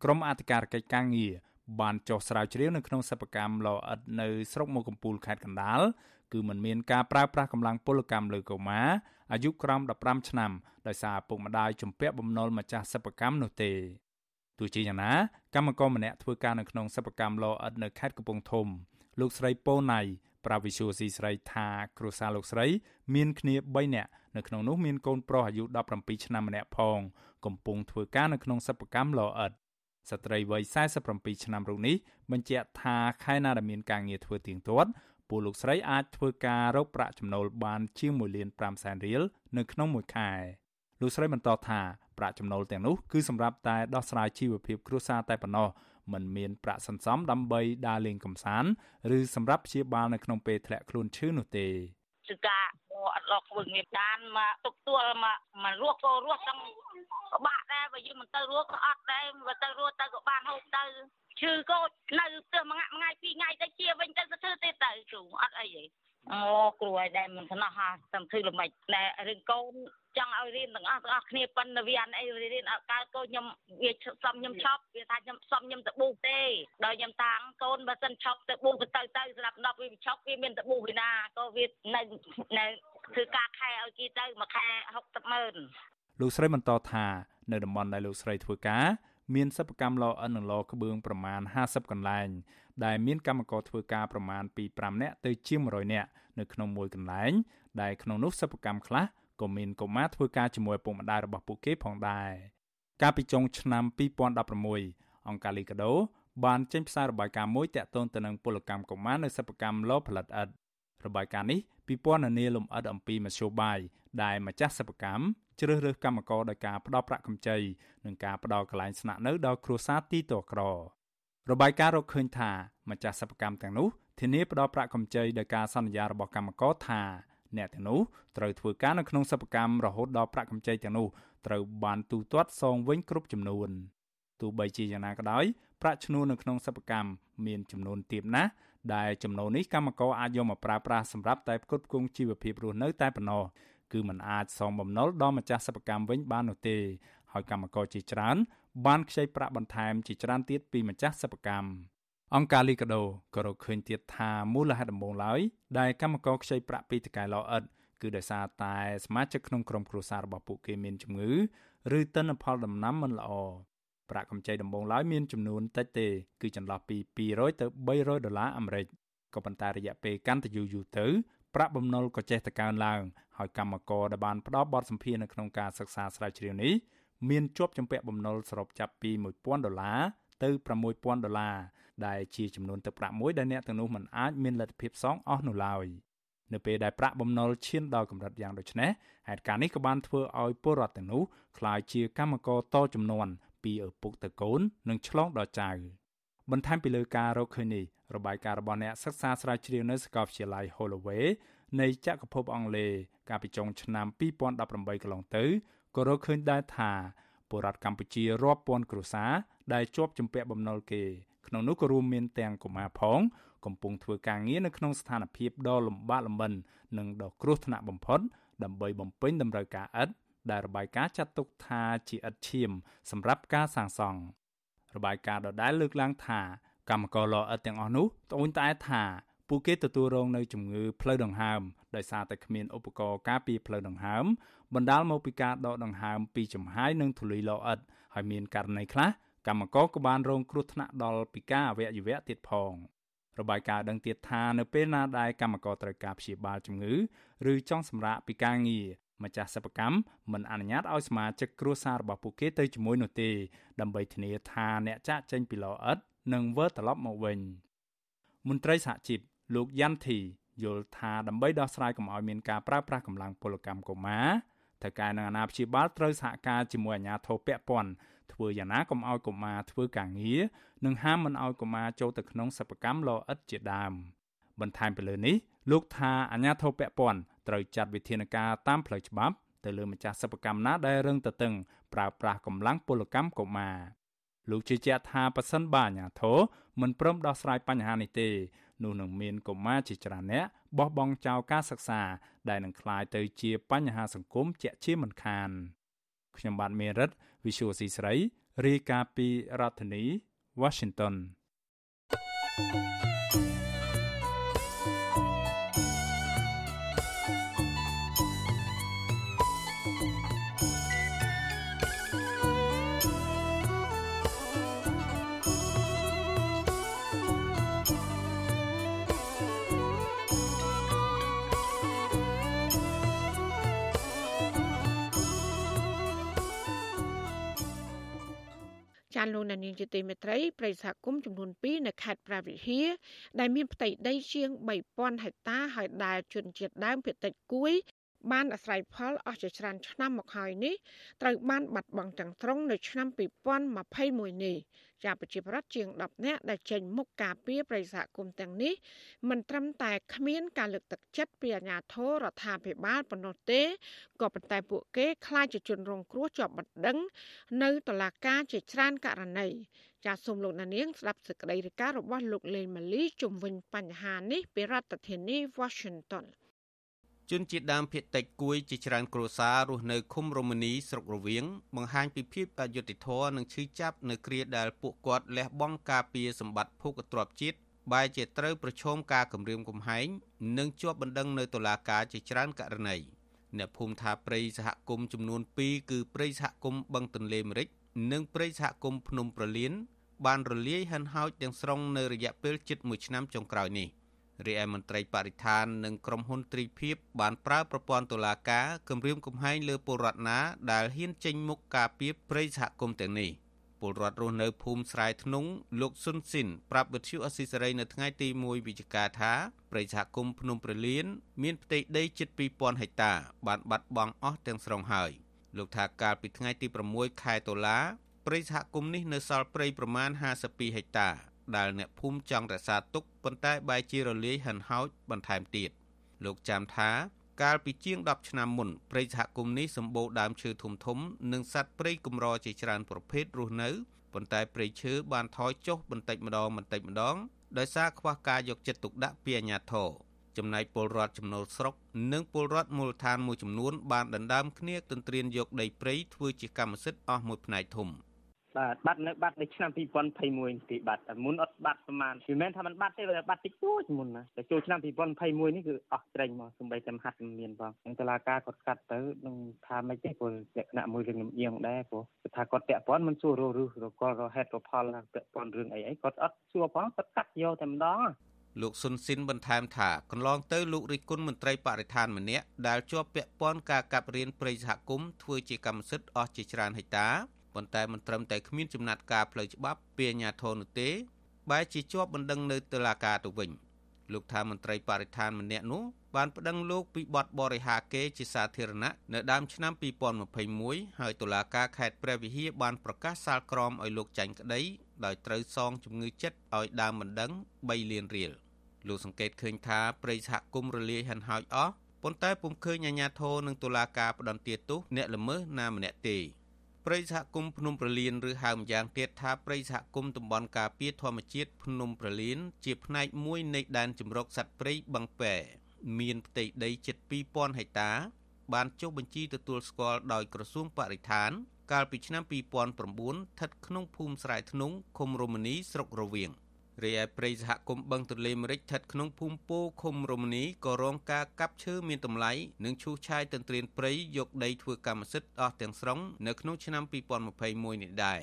ក្រមអធិការកិច្ចកាងារបានចុះស្រាវជ្រាវនៅក្នុងសិប្បកម្មលអិតនៅស្រុកមុខកំពូលខេត្តកណ្ដាល គឺมันមានការប្រើប្រាស់កម្លាំងពលកម្មលើកុមារអាយុក្រោម15ឆ្នាំដោយសារពុកម្ដាយជំពាក់បំណុលម្ចាស់សិប្បកម្មនោះទេទោះជាយ៉ាងណាកម្មករម្នាក់ធ្វើការនៅក្នុងសិប្បកម្មលអិតនៅខេត្តកំពង់ធំ លោកស្រីប៉ូណៃប្រាវិសុយស៊ីស្រីថាគ្រួសារលោកស្រី មានគ្នា3នាក់នៅក្នុងនោះមានកូនប្រុសអាយុ17ឆ្នាំម្នាក់ផងកំពុងធ្វើការនៅក្នុងសិប្បកម្មលអិតស្ត្រីវ័យ47ឆ្នាំរូបនេះបញ្ជាក់ថាខែណាដែលមានការងារធ្វើទៀងទាត់ ពួកលោកស្រីអាចធ្វើការរកប្រាក់ចំណូលបានជាង1លាន5សែនរៀលនៅក្នុងមួយខែលោកស្រីបន្តថាប្រាក់ចំណូលទាំងនោះគឺសម្រាប់តែដោះស្រាយជីវភាពគ្រួសារតែប៉ុណ្ណោះមិនមានប្រាក់សន្សំដើម្បីដើរលេងកម្សាន្តឬសម្រាប់ព្យាបាលនៅក្នុងពេលធ្លាក់ខ្លួនឈឺនោះទេគឺការអត់លក់ធ្វើងារបានមកទុកទួលមកមករស់ក៏រស់ទាំងពិបាកដែរបើយើងមិនទៅរស់ក៏អត់ដែរបើទៅរស់ទៅក៏បានហូបទៅ ឈឺក៏នៅផ្ទះមួយថ្ងៃពីរថ្ងៃទៅជាវិញទៅទៅធ្វើទេទៅគ្រូអត់អីទេអូគ្រូឲ្យដែរមិនស្នោះហាសំធ្វើល្មិចតែរឿងកូនចង់ឲ្យរៀនទាំងអស់ទាំងអស់គ្នាប៉ុន្តែវាអត់អីរៀនអត់កើតកូនខ្ញុំវាសំខ្ញុំឈប់វាថាខ្ញុំសំខ្ញុំទៅប៊ូទេដល់ខ្ញុំតាំងកូនបើសិនឈប់ទៅប៊ូទៅទៅទៅសម្រាប់10វាឈប់វាមានទៅប៊ូវាណាក៏វានៅនៅធ្វើការខែឲ្យគេទៅមួយខែ60ម៉ឺនលោកស្រីបន្តថានៅតំបន់ដែលលោកស្រីធ្វើការ មានសិប្បកម្មលអិននិងលក្បឿងប្រមាណ50កន្លែង ដែលមានកម្មករធ្វើការប្រមាណពី5នាក់ទៅជាង100នាក់នៅក្នុងមួយកន្លែង ដែលក្នុងនោះសិប្បកម្មខ្លះក៏មានកុមារធ្វើការជាមួយឪពុកម្ដាយរបស់ពួកគេផងដែរកាលពីចុងឆ្នាំ2016អង្គការលីកាដូបានចេញផ្សាយរបាយការណ៍មួយទាក់ទងទៅនឹងពលកម្មកុមារនៅសិប្បកម្មលផលិតឥដ្ឋរបាយការណ៍នេះពិព័រណ៍នានាលំអិតអំពីមធ្យោបាយដែលម្ចាស់សិប្បកម្ម ជ្រើសរើសកម្មករដោយការផ្ដល់ប្រាក់កម្ចីនិងការផ្ដល់កន្លែងស្នាក់នៅដល់គ្រួសារទីតក្ររបាយការណ៍រកឃើញថាម្ចាស់សិប្បកម្មទាំងនោះធានាផ្ដល់ប្រាក់កម្ចីដោយការសន្យារបស់កម្មករថាអ្នកទាំងនោះត្រូវធ្វើការនៅក្នុងសិប្បកម្មរហូតដល់ប្រាក់កម្ចីទាំងនោះត្រូវបានទូទាត់សងវិញគ្រប់ចំនួនទោះបីជាយ៉ាងណាក៏ដោយប្រាក់ឈ្នួលនៅក្នុងសិប្បកម្មមានចំនួនទាបណាស់ដែលចំណូលនេះកម្មករអាចយកមកប្រើប្រាស់សម្រាប់តែផ្គត់ផ្គង់ជីវភាពរស់នៅតែប៉ុណ្ណោះ គឺมันអាចសងបំណុលដល់ម្ចាស់សិប្បកម្មវិញបាននោះទេហើយកម្មករជាច្រើន បានខ្ចីប្រាក់បន្ថែមជាច្រើនទៀតពីម្ចាស់សិប្បកម្មអង្គការលីកាដូក៏រកឃើញទៀតថាមូលហេតុដំបូងឡើយដែលកម្មករខ្ចីប្រាក់ពីតកែឡអិតគឺដោយសារតែសមាជិកក្នុងក្រុមគ្រួសាររបស់ពួកគេមានជំងឺឬទិន្នផលដំណាំមិនល្អប្រាក់កម្ចីដំបូងឡើយមានចំនួនតិចទេគឺចន្លោះពី200ទៅ300ដុល្លារអាមេរិកក៏ប៉ុន្តែរយៈពេលកាន់តែយូរយូរទៅ ប្រាក់បំណុលក៏ចេះតែកើនឡើងហើយកម្មករដែលបានផ្ដល់បទសម្ភាសន៍នៅក្នុងការសិក្សាស្រាវជ្រាវនេះមានជាប់ជំពាក់បំណុលសរុបចាប់ពី1000ដុល្លារទៅ6000ដុល្លារដែលជាចំនួនទឹកប្រាក់មួយដែលអ្នកទាំងនោះមិនអាចមានលទ្ធភាពសងអស់នោះឡើយនៅពេលដែលប្រាក់បំណុលឈានដល់កម្រិតយ៉ាងដូចនេះហេតុការណ៍នេះក៏បានធ្វើឲ្យពលរដ្ឋទាំងនោះក្លាយជាកម្មករតចំនួនពីឪពុកទៅកូននិងឆ្លងដល់ចៅបន្ថែមពីលើការរកឃើញនេះ របាយការណ៍របស់អ្នកសិក្សាស្រាវជ្រាវនៅសាកលវិទ្យាល័យ Holloway នៃចក្រភពអង់គ្លេសកាលពីចុងឆ្នាំ2018កន្លងទៅក៏រកឃើញដែរថាពលរដ្ឋកម្ពុជារាប់ពាន់គ្រួសារដែលជាប់ជំពាក់បំណុលគេក្នុងនោះក៏រួមមានទាំងកុមារផង កំពុងធ្វើការងារនៅក្នុងស្ថានភាពដ៏លំបាកលំបិននិងដ៏គ្រោះថ្នាក់បំផុត ដើម្បីបំពេញតម្រូវការឥដ្ឋដែលរបាយការណ៍ចាត់ទុកថាជាឥដ្ឋឈាម សម្រាប់ការសាងសង់របាយការណ៍ដដែលលើកឡើងថា កម្មករលអិតទាំងអស់នោះត្អូញត្អែថាពួកគេទទួលរងនៅជំងឺផ្លូវដង្ហើមដោយសារតែគ្មានឧបករណ៍ការពារផ្លូវដង្ហើមបណ្ដាលមកពីការដកដង្ហើមពីចំហាយនិងធូលីលអិតហើយមានករណីខ្លះកម្មករក៏បានរងគ្រោះថ្នាក់ដល់ពីការអវយវៈទៀតផងរបាយការណ៍ដឹងទៀតថានៅពេលណាដែលកម្មករត្រូវការព្យាបាលជំងឺឬចង់សម្រាកពីការងារម្ចាស់សិប្បកម្មមិនអនុញ្ញាតឲ្យសមាជិកគ្រួសាររបស់ពួកគេទៅជាមួយនោះទេដើម្បីធានាថាអ្នកចាក់ចេញពីឡអិត នឹងវិលត្រឡប់មកវិញមន្ត្រីសហជីពលោកយ៉ាន់ធីយល់ថាដើម្បីដោះស្រាយកុំឲ្យមានការប្រើប្រាស់កម្លាំងពលកម្មកុមារត្រូវការនឹងអាណាព្យាបាលត្រូវសហការជាមួយអាជ្ញាធរពាក់ព័ន្ធធ្វើយ៉ាងណាកុំឲ្យកុមារធ្វើការងារនិងហាមមិនឲ្យកុមារចូលទៅក្នុងសិប្បកម្មលោអិតជាដើមបន្ថែមពីលើនេះលោកថាអាជ្ញាធរពាក់ព័ន្ធត្រូវចាត់វិធានការតាមផ្លូវច្បាប់ទៅលើម្ចាស់សិប្បកម្មណាដែលរឹងទទឹងប្រើប្រាស់កម្លាំងពលកម្មកុមារ លោកជឿជាក់ថាប៉ះសិនបាអាជ្ញាធរមិនព្រមដោះស្រាយបញ្ហានេះទេនោះនឹងមានកុមារជាច្រើនអ្នកបោះបង់ចោលការសិក្សា ដែលនឹងក្លាយទៅជាបញ្ហាសង្គមជាក់ជាមិនខានខ្ញុំបាទមេរិត Visual C ស្រីរាយការណ៍ពីរដ្ឋធានី Washington thank you លោកនានីជាទីមេត្រីប្រិយសហគមន៍ចំនួន2នៅខេត្តប្រាវិហាដែលមានផ្ទៃដីជាង3000ហិកតាហើយដែលជនជាតិដើមភាគតិចគួយ បានអាស្រ័យផលអស់ជាច្រើនឆ្នាំមកហើយនេះត្រូវបានបាត់បង់ទាំងស្រុងនៅឆ្នាំ2021នេះ ជាប្រជាប្រដ្ឋជាង10នាក់ដែលចេញមុខការពីប្រិយសហគមន៍ទាំងនេះមិនត្រឹមតែគ្មានការលើកទឹកចិត្តពីអាជ្ញាធររដ្ឋាភិបាលប៉ុណ្ណោះទេក៏ប៉ុន្តែពួកគេខ្លាចជាជនរងគ្រោះជាប់បណ្ដឹងនៅតុលាការជាច្រើនករណីចាសសូមលោកណានៀងស្ដាប់សេចក្តីរាយការណ៍របស់លោកលេងម៉ាលីជំវិញបញ្ហានេះពីរដ្ឋធានី Washington ជនជាតិដើមភាគតិចគួយជាច្រើនគ្រួសាររស់នៅឃុំរមនីស្រុករវៀងបង្ហាញពីភាពអយុត្តិធម៌និងឈឺចាប់នៅគ្រាដែលពួកគាត់លះបង់ការពារសម្បត្តិភូកទ្របជាតិបែរជាត្រូវប្រឈមការគំរាមកំហែងនិងជាប់បណ្ដឹងនៅតុលាការជាច្រើនករណីអ្នកភូមិថាព្រៃសហគមន៍ចំនួន2គឺព្រៃសហគមន៍បឹងទន្លេមេរិចនិងព្រៃសហគមន៍ភ្នំប្រលៀនបានរលាយហិនហោចទាំងស្រុងនៅរយៈពេលជិត1ឆ្នាំចុងក្រោយនេះ រីឯមន្ត្រីបរិស្ថាននិងក្រុមហ៊ុនទ្រីភិបបានប្រើប្រព័ន្ធតុលាការគម្រាមកំហែងលើពលរដ្ឋណាដែលហ៊ានចេញមុខការពីព្រៃសហគមន៍ទាំងនេះពលរដ្ឋរស់នៅភូមិស្រែធ្នង់លោកស៊ុនស៊ីនប្រាប់វិទ្យុអស៊ីសេរីនៅថ្ងៃទី1វិច្ឆិកាថាព្រៃសហគមន៍ភ្នំប្រលៀនមានផ្ទៃដីជិត2000ហិកតា បានបាត់បង់អស់ទាំងស្រុងហើយលោកថាកាលពីថ្ងៃទី6ខែតុលាព្រៃសហគមន៍នេះនៅសល់ព្រៃប្រមាណ52ហិកតា ដែលអ្នកភូមិចង់រក្សាទុកប៉ុន្តែបែរជារលាយហិនហោចបន្ថែមទៀតលោកចាំថាកាលពីជាង10ឆ្នាំមុនព្រៃសហគមន៍នេះសម្បូរដើមឈើធំធំ និងសត្វព្រៃកម្រជាច្រើនប្រភេទរស់នៅប៉ុន្តែព្រៃឈើបានថយចុះបន្តិចម្ដងបន្តិចម្ដងដោយសារខ្វះការយកចិត្តទុកដាក់ពីអាជ្ញាធរចំណែកពលរដ្ឋចំណូលស្រុក និងពលរដ្ឋមូលដ្ឋានមួយចំនួនបានដណ្ដើមគ្នាទន្ទ្រានយកដីព្រៃធ្វើជាកម្មសិទ្ធិអស់មួយផ្នែកធំ។ បាទបាត់នៅបាត់នៅឆ្នាំ2021ទីបាត់តែមុនអត់បាត់ប្រហែលមិនមែនថាมันបាត់ទេវាបាត់តិចតួចមុនណាតែចូលឆ្នាំ2021នេះគឺអស់ត្រេញមកសំបីតែមហាត់មានផងនឹងតឡាការគាត់កាត់ទៅនឹងថាមិនទេព្រោះលក្ខណៈមួយរឿងលំអៀងដែរព្រោះថាគាត់ពាក់ព័ន្ធមិនសួររស់ឬរកលរហេតុរផលពាក់ព័ន្ធរឿងអីអីគាត់អត់សួរផងគាត់កាត់យកតែម្ដងលោកស៊ុនស៊ីនបន្ថែមថាកន្លងទៅលោករិទ្ធគុណមន្ត្រីបរិស្ថានម្នាក់ដែលជាប់ពាក់ព័ន្ធការកាប់រៀនព្រៃសហគមន៍ធ្វើជាកម្មសិទ្ធិអស់ជាច្រើនហិកតា ប៉ុន្តែមិនត្រឹមតែគ្មានចំណាត់ការផ្លូវច្បាប់ពីអាជ្ញាធរនោះទេបែរជាជាប់បណ្ដឹងនៅតុលាការទៅវិញលោកថាមន្ត្រីបរិស្ថានម្នាក់នោះបានប្តឹងលោកពីបទបរិហាគេជាសាធារណៈនៅដើមឆ្នាំ2021ហើយតុលាការខេត្តព្រះវិហារបានប្រកាសសាលក្រមឲ្យលោកចាញ់ក្តីដោយត្រូវសងជំងឺចិត្តឲ្យដើមបណ្ដឹង3លានរៀលលោកសង្កេតឃើញថាព្រៃសហគមន៍រលាយហិនហោចអស់ប៉ុន្តែពុំឃើញអាជ្ញាធរនិងតុលាការផ្តន្ទាទោសអ្នកល្មើសណាម្នាក់ទេ ព្រៃសហគមន៍ភ្នំប្រលៀនឬហៅម្យ៉ាងទៀតថាព្រៃសហគមន៍តំបន់ការពារធម្មជាតិភ្នំប្រលៀនជាផ្នែកមួយនៃដែនជម្រកសត្វព្រៃបឹងពែមានផ្ទៃដីជិត2000ហិកតា បានចុះបញ្ជីទទួលស្គាល់ដោយក្រសួងបរិស្ថាន កាលពីឆ្នាំ2009ស្ថិតក្នុងភូមិស្រែធ្នង់ឃុំរមនីស្រុករវៀង រីឯព្រៃសហគមន៍បឹងទន្លេមេរិចស្ថិតក្នុងភូមិពោឃុំរមនីក៏រងការកាប់ឈើមានតម្លៃនិងឈូសឆាយទន្ទ្រានព្រៃយកដីធ្វើកម្មសិទ្ធិអស់ទាំងស្រុងនៅក្នុងឆ្នាំ2021នេះដែរ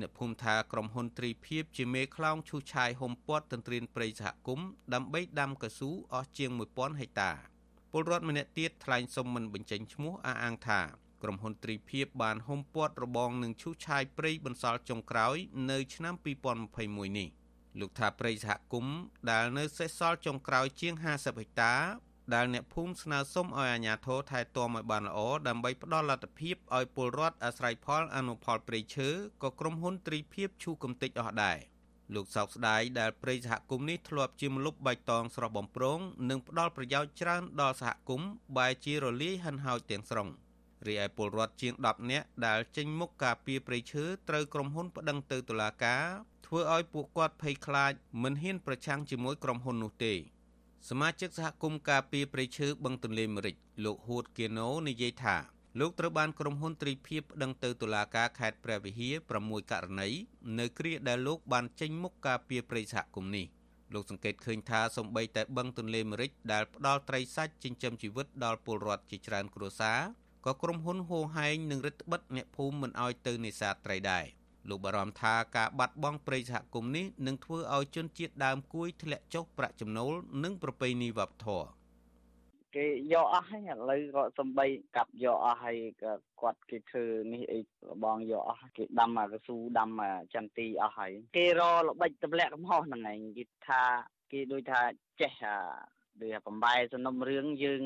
អ្នកភូមិថាក្រុមហ៊ុនទ្រីភិបជាមេខ្លោងឈូសឆាយហុំព័ទ្ធទន្ទ្រានព្រៃសហគមន៍ដើម្បីដាំកៅស៊ូអស់ជាង1000ហិកតាពលរដ្ឋម្នាក់ទៀតថ្លែងសុំមិនបញ្ចេញឈ្មោះអះអាងថាក្រុមហ៊ុនទ្រីភិបបានហុំព័ទ្ធរបងនឹងឈូសឆាយព្រៃបន្សល់ចុងក្រោយនៅឆ្នាំ2021នេះ លោកថាព្រៃសហគមន៍ដែលនៅសេសសល់ចុងក្រោយជាង50ហិកតាដែលអ្នកភូមិស្នើសុំឲ្យអាជ្ញាធរថែទាំឲ្យបានល្អដើម្បីផ្ដល់លទ្ធភាពឲ្យពលរដ្ឋអាស្រ័យផលអនុផលព្រៃឈើក៏ក្រុមហ៊ុនទ្រីភិបឈូកំតិចអស់ដែរលោកសោកស្ដាយដែលព្រៃសហគមន៍នេះធ្លាប់ជាមលុបបៃតងស្រស់បំព្រងនិងផ្ដល់ប្រយោជន៍ច្រើនដល់សហគមន៍បែជារលាយហិនហោចទាំងស្រុង រីឯពលរដ្ឋជាង10នាក់ដែលចេញមុខការពីព្រៃឈើត្រូវក្រុមហ៊ុនប្តឹងទៅតុលាការធ្វើឲ្យពួកគាត់ភ័យខ្លាចមិនហ៊ានប្រឆាំងជាមួយក្រុមហ៊ុននោះទេសមាជិកសហគមន៍ការពីព្រៃឈើបឹងទន្លេមេរិចលោកហួតគៀណូនិយាយថាលោកត្រូវបានក្រុមហ៊ុនទ្រីភិបប្តឹងទៅតុលាការខេត្តព្រះវិហារ6ករណីនៅគ្រាដែលលោកបានចេញមុខការពីព្រៃសហគមន៍នេះលោកសង្កេតឃើញថាសំបីតែបឹងទន្លេមេរិចដែលផ្ដល់ត្រីសាច់ចិញ្ចឹមជីវិតដល់ពលរដ្ឋជាច្រើនគ្រួសារ ក៏ក្រុមហ៊ុនហូហែងនឹងរឹតបន្តឹងអ្នកភូមិមិនឲ្យទៅនេសាទត្រីដែរ។លោកបារម្ភថាការបាត់បង់ព្រៃសហគមន៍នេះនឹងធ្វើឲ្យជនជាតិដើមគួយធ្លាក់ចុះប្រាក់ចំណូលនិងប្រពៃណីវប្បធម៌គេយកអស់ហើយឥឡូវក៏សំបីកាប់យកអស់ហើយក៏គាត់គេធ្វើនេះអីបងយកអស់គេដាំអាកស៊ូដាំចន្ទីអស់ហើយគេរល្បិចទម្លាក់កំហុសហ្នឹងឯងគេថាគេដូចថាចេះអាដូចបំបែសំណុំរឿងយើង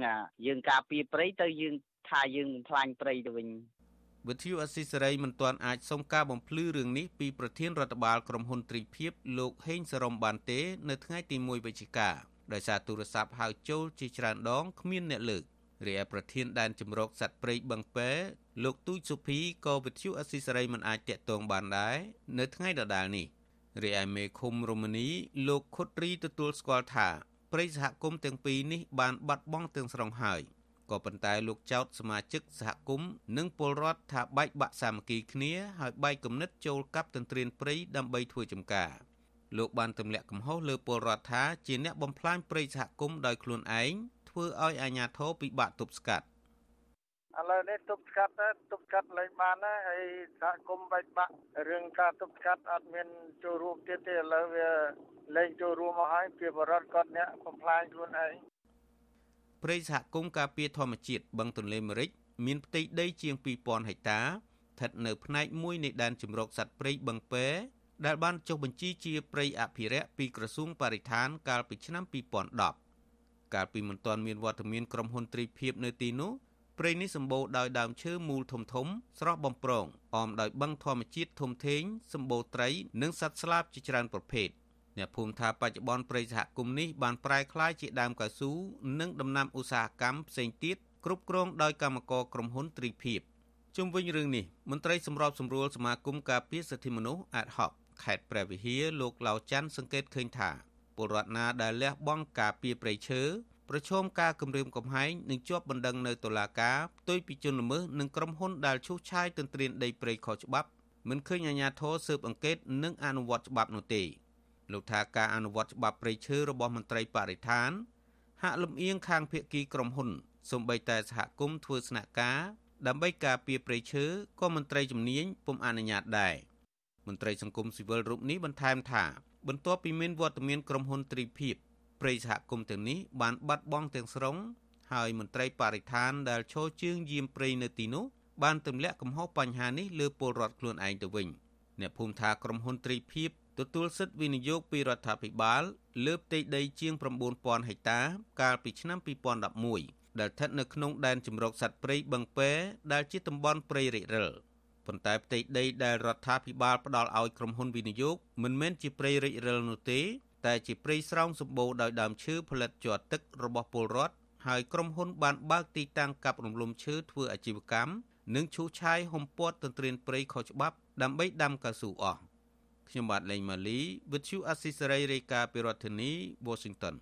យើងការពីព្រៃទៅយើង ថាយើងបំផ្លាញព្រៃទៅវិញវិទ្យុអស៊ីសេរីមិនទាន់អាចសុំការបំភ្លឺរឿងនេះពីប្រធានរដ្ឋបាលក្រុមហ៊ុនទ្រីភិបលោកហេងសរមបានទេ នៅថ្ងៃទី1វិច្ឆិកាដោយសារទូរស័ព្ទហៅចូលជាច្រើនដងគ្មានអ្នកលើករីឯប្រធានដែនជំរកសត្វព្រៃបឹងពែលោកទូចសុភីក៏វិទ្យុអស៊ីសេរីមិនអាចតាក់ទងបានដែរនៅថ្ងៃដដែលនេះរីឯមេឃុំរមនីលោកខុតរីទទួលស្គាល់ថាព្រៃសហគមន៍ទាំងពីរនេះបានបាត់បង់ទាំងស្រុងហើយ។ ក៏ប៉ុន្តែលោកចោតសមាជិកសហគមន៍និងពលរដ្ឋថាបែកបាក់សាមគ្គីគ្នាហើយបែកគំនិតចូលកាប់ទន្ទ្រានព្រៃដើម្បីធ្វើចំការលោកបានទម្លាក់កំហុសលើពលរដ្ឋថាជាអ្នកបំផ្លាញព្រៃសហគមន៍ដោយខ្លួនឯងធ្វើឲ្យអាជ្ញាធរពិបាកទប់ស្កាត់ឥឡូវនេះទប់ស្កាត់ទៅទប់ស្កាត់លែងបានហើយហើយសហគមន៍បែកបាក់រឿងការទប់ស្កាត់អត់មានចូលរួមទៀតទេឥឡូវវាលែងចូលរួមមកហើយពីបរិវត្តគាត់អ្នកបំផ្លាញខ្លួនឯង ព្រៃសហគមន៍ការពារធម្មជាតិបឹងទន្លេមេរិចមានផ្ទៃដីជាង2000ហិកតាស្ថិតនៅផ្នែកមួយនៃដែនជម្រកសត្វព្រៃបឹងពែដែលបានចុះបញ្ជីជាព្រៃអភិរក្សពីក្រសួងបរិស្ថានកាលពីឆ្នាំ2010កាលពីមិនទាន់មានវត្តមានក្រុមហ៊ុនទ្រីភិបនៅទីនោះព្រៃនេះសម្បូរដោយដើមឈើមូលធំធំ ស្រស់បំព្រងអមដោយបឹងធម្មជាតិធំធេងសម្បូរត្រី និងសត្វស្លាបជាច្រើនប្រភេទ អ្នកភូមិថាបច្ចុប្បន្នព្រៃសហគមន៍នេះបានប្រែក្លាយជាដើមកៅស៊ូនិងដំណាំឧស្សាហកម្មផ្សេងទៀតគ្រប់គ្រងដោយកម្មករក្រុមហ៊ុនទ្រីភិបជុំវិញរឿងនេះមន្ត្រីសម្របសម្រួលសមាគមការពារសិទ្ធិមនុស្សអាតហុកខេត្តព្រះវិហារលោកឡៅច័ន្ទសង្កេតឃើញថាពលរដ្ឋណាដែលលះបង់ការពារព្រៃឈើប្រឈមការគំរាមកំហែងនិងជាប់បណ្ដឹងនៅតុលាការផ្ទុយពីជនល្មើសនិងក្រុមហ៊ុនដែលឈូសឆាយទន្ទ្រានដីព្រៃខុសច្បាប់មិនឃើញអាជ្ញាធរស៊ើបអង្កេតនិងអនុវត្តច្បាប់នោះទេ លោកថាការអនុវត្តច្បាប់ព្រៃឈើរបស់មន្ត្រីបរិស្ថាន ហាក់លំអៀងខាងភៀកគីក្រុមហ៊ុនសូម្បីតែសហគមន៍ធ្វើស្នាក់ការដើម្បីការពារព្រៃឈើក៏មន្ត្រីជំនាញពុំអនុញ្ញាតដែរមន្ត្រីសង្គមស៊ីវិលរូបនេះបន្ថែមថាបន្ទាប់ពីមានវត្តមានក្រុមហ៊ុនទ្រីភិបព្រៃសហគមន៍ទាំងនេះបានបាត់បង់ទាំងស្រុងហើយមន្ត្រីបរិស្ថានដែលឈរជើងយាមព្រៃនៅទីនោះបានទម្លាក់កំហុសបញ្ហានេះលើពលរដ្ឋខ្លួនឯងទៅវិញអ្នកភូមិថាក្រុមហ៊ុនទ្រីភិប ទទួលសិទ្ធិវិនិយោគពីរដ្ឋាភិបាលលើផ្ទៃដីជាង9000ហិកតា កាលពីឆ្នាំ2011ដែលស្ថិតនៅក្នុងដែនជម្រកសត្វព្រៃបឹងពែដែលជាតំបន់ព្រៃរិចរិលប៉ុន្តែផ្ទៃដីដែលរដ្ឋាភិបាលផ្ដល់ឲ្យក្រុមហ៊ុនវិនិយោគមិនមែនជាព្រៃរិចរិលនោះទេតែជាព្រៃស្រោងសម្បូរដោយដើមឈើផលិតជាប់ទឹករបស់ពលរដ្ឋហើយក្រុមហ៊ុនបានបើកទីតាំងកាប់រំលំឈើធ្វើអាជីវកម្មនិងឈូសឆាយហុំព័ទ្ធទន្ទ្រានព្រៃខុសច្បាប់ដើម្បីដាំកៅស៊ូអស់ ខ្ញុំបាទលេងម៉ាលីវិទ្យុអស៊ីសេរីរាយការណ៍ពីរដ្ឋធានី Washington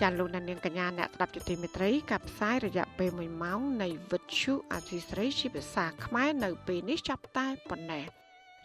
ចាលោកនាងកញ្ញាអ្នកស្ដាប់ជទីមេត្រីកັບផ្សាយរយៈពេល1ម៉ោងនៃវិទ្យុអសីស្រីជាភាសាខ្មែរនៅពេលនេះចាប់តែប៉ុណ្ណេះ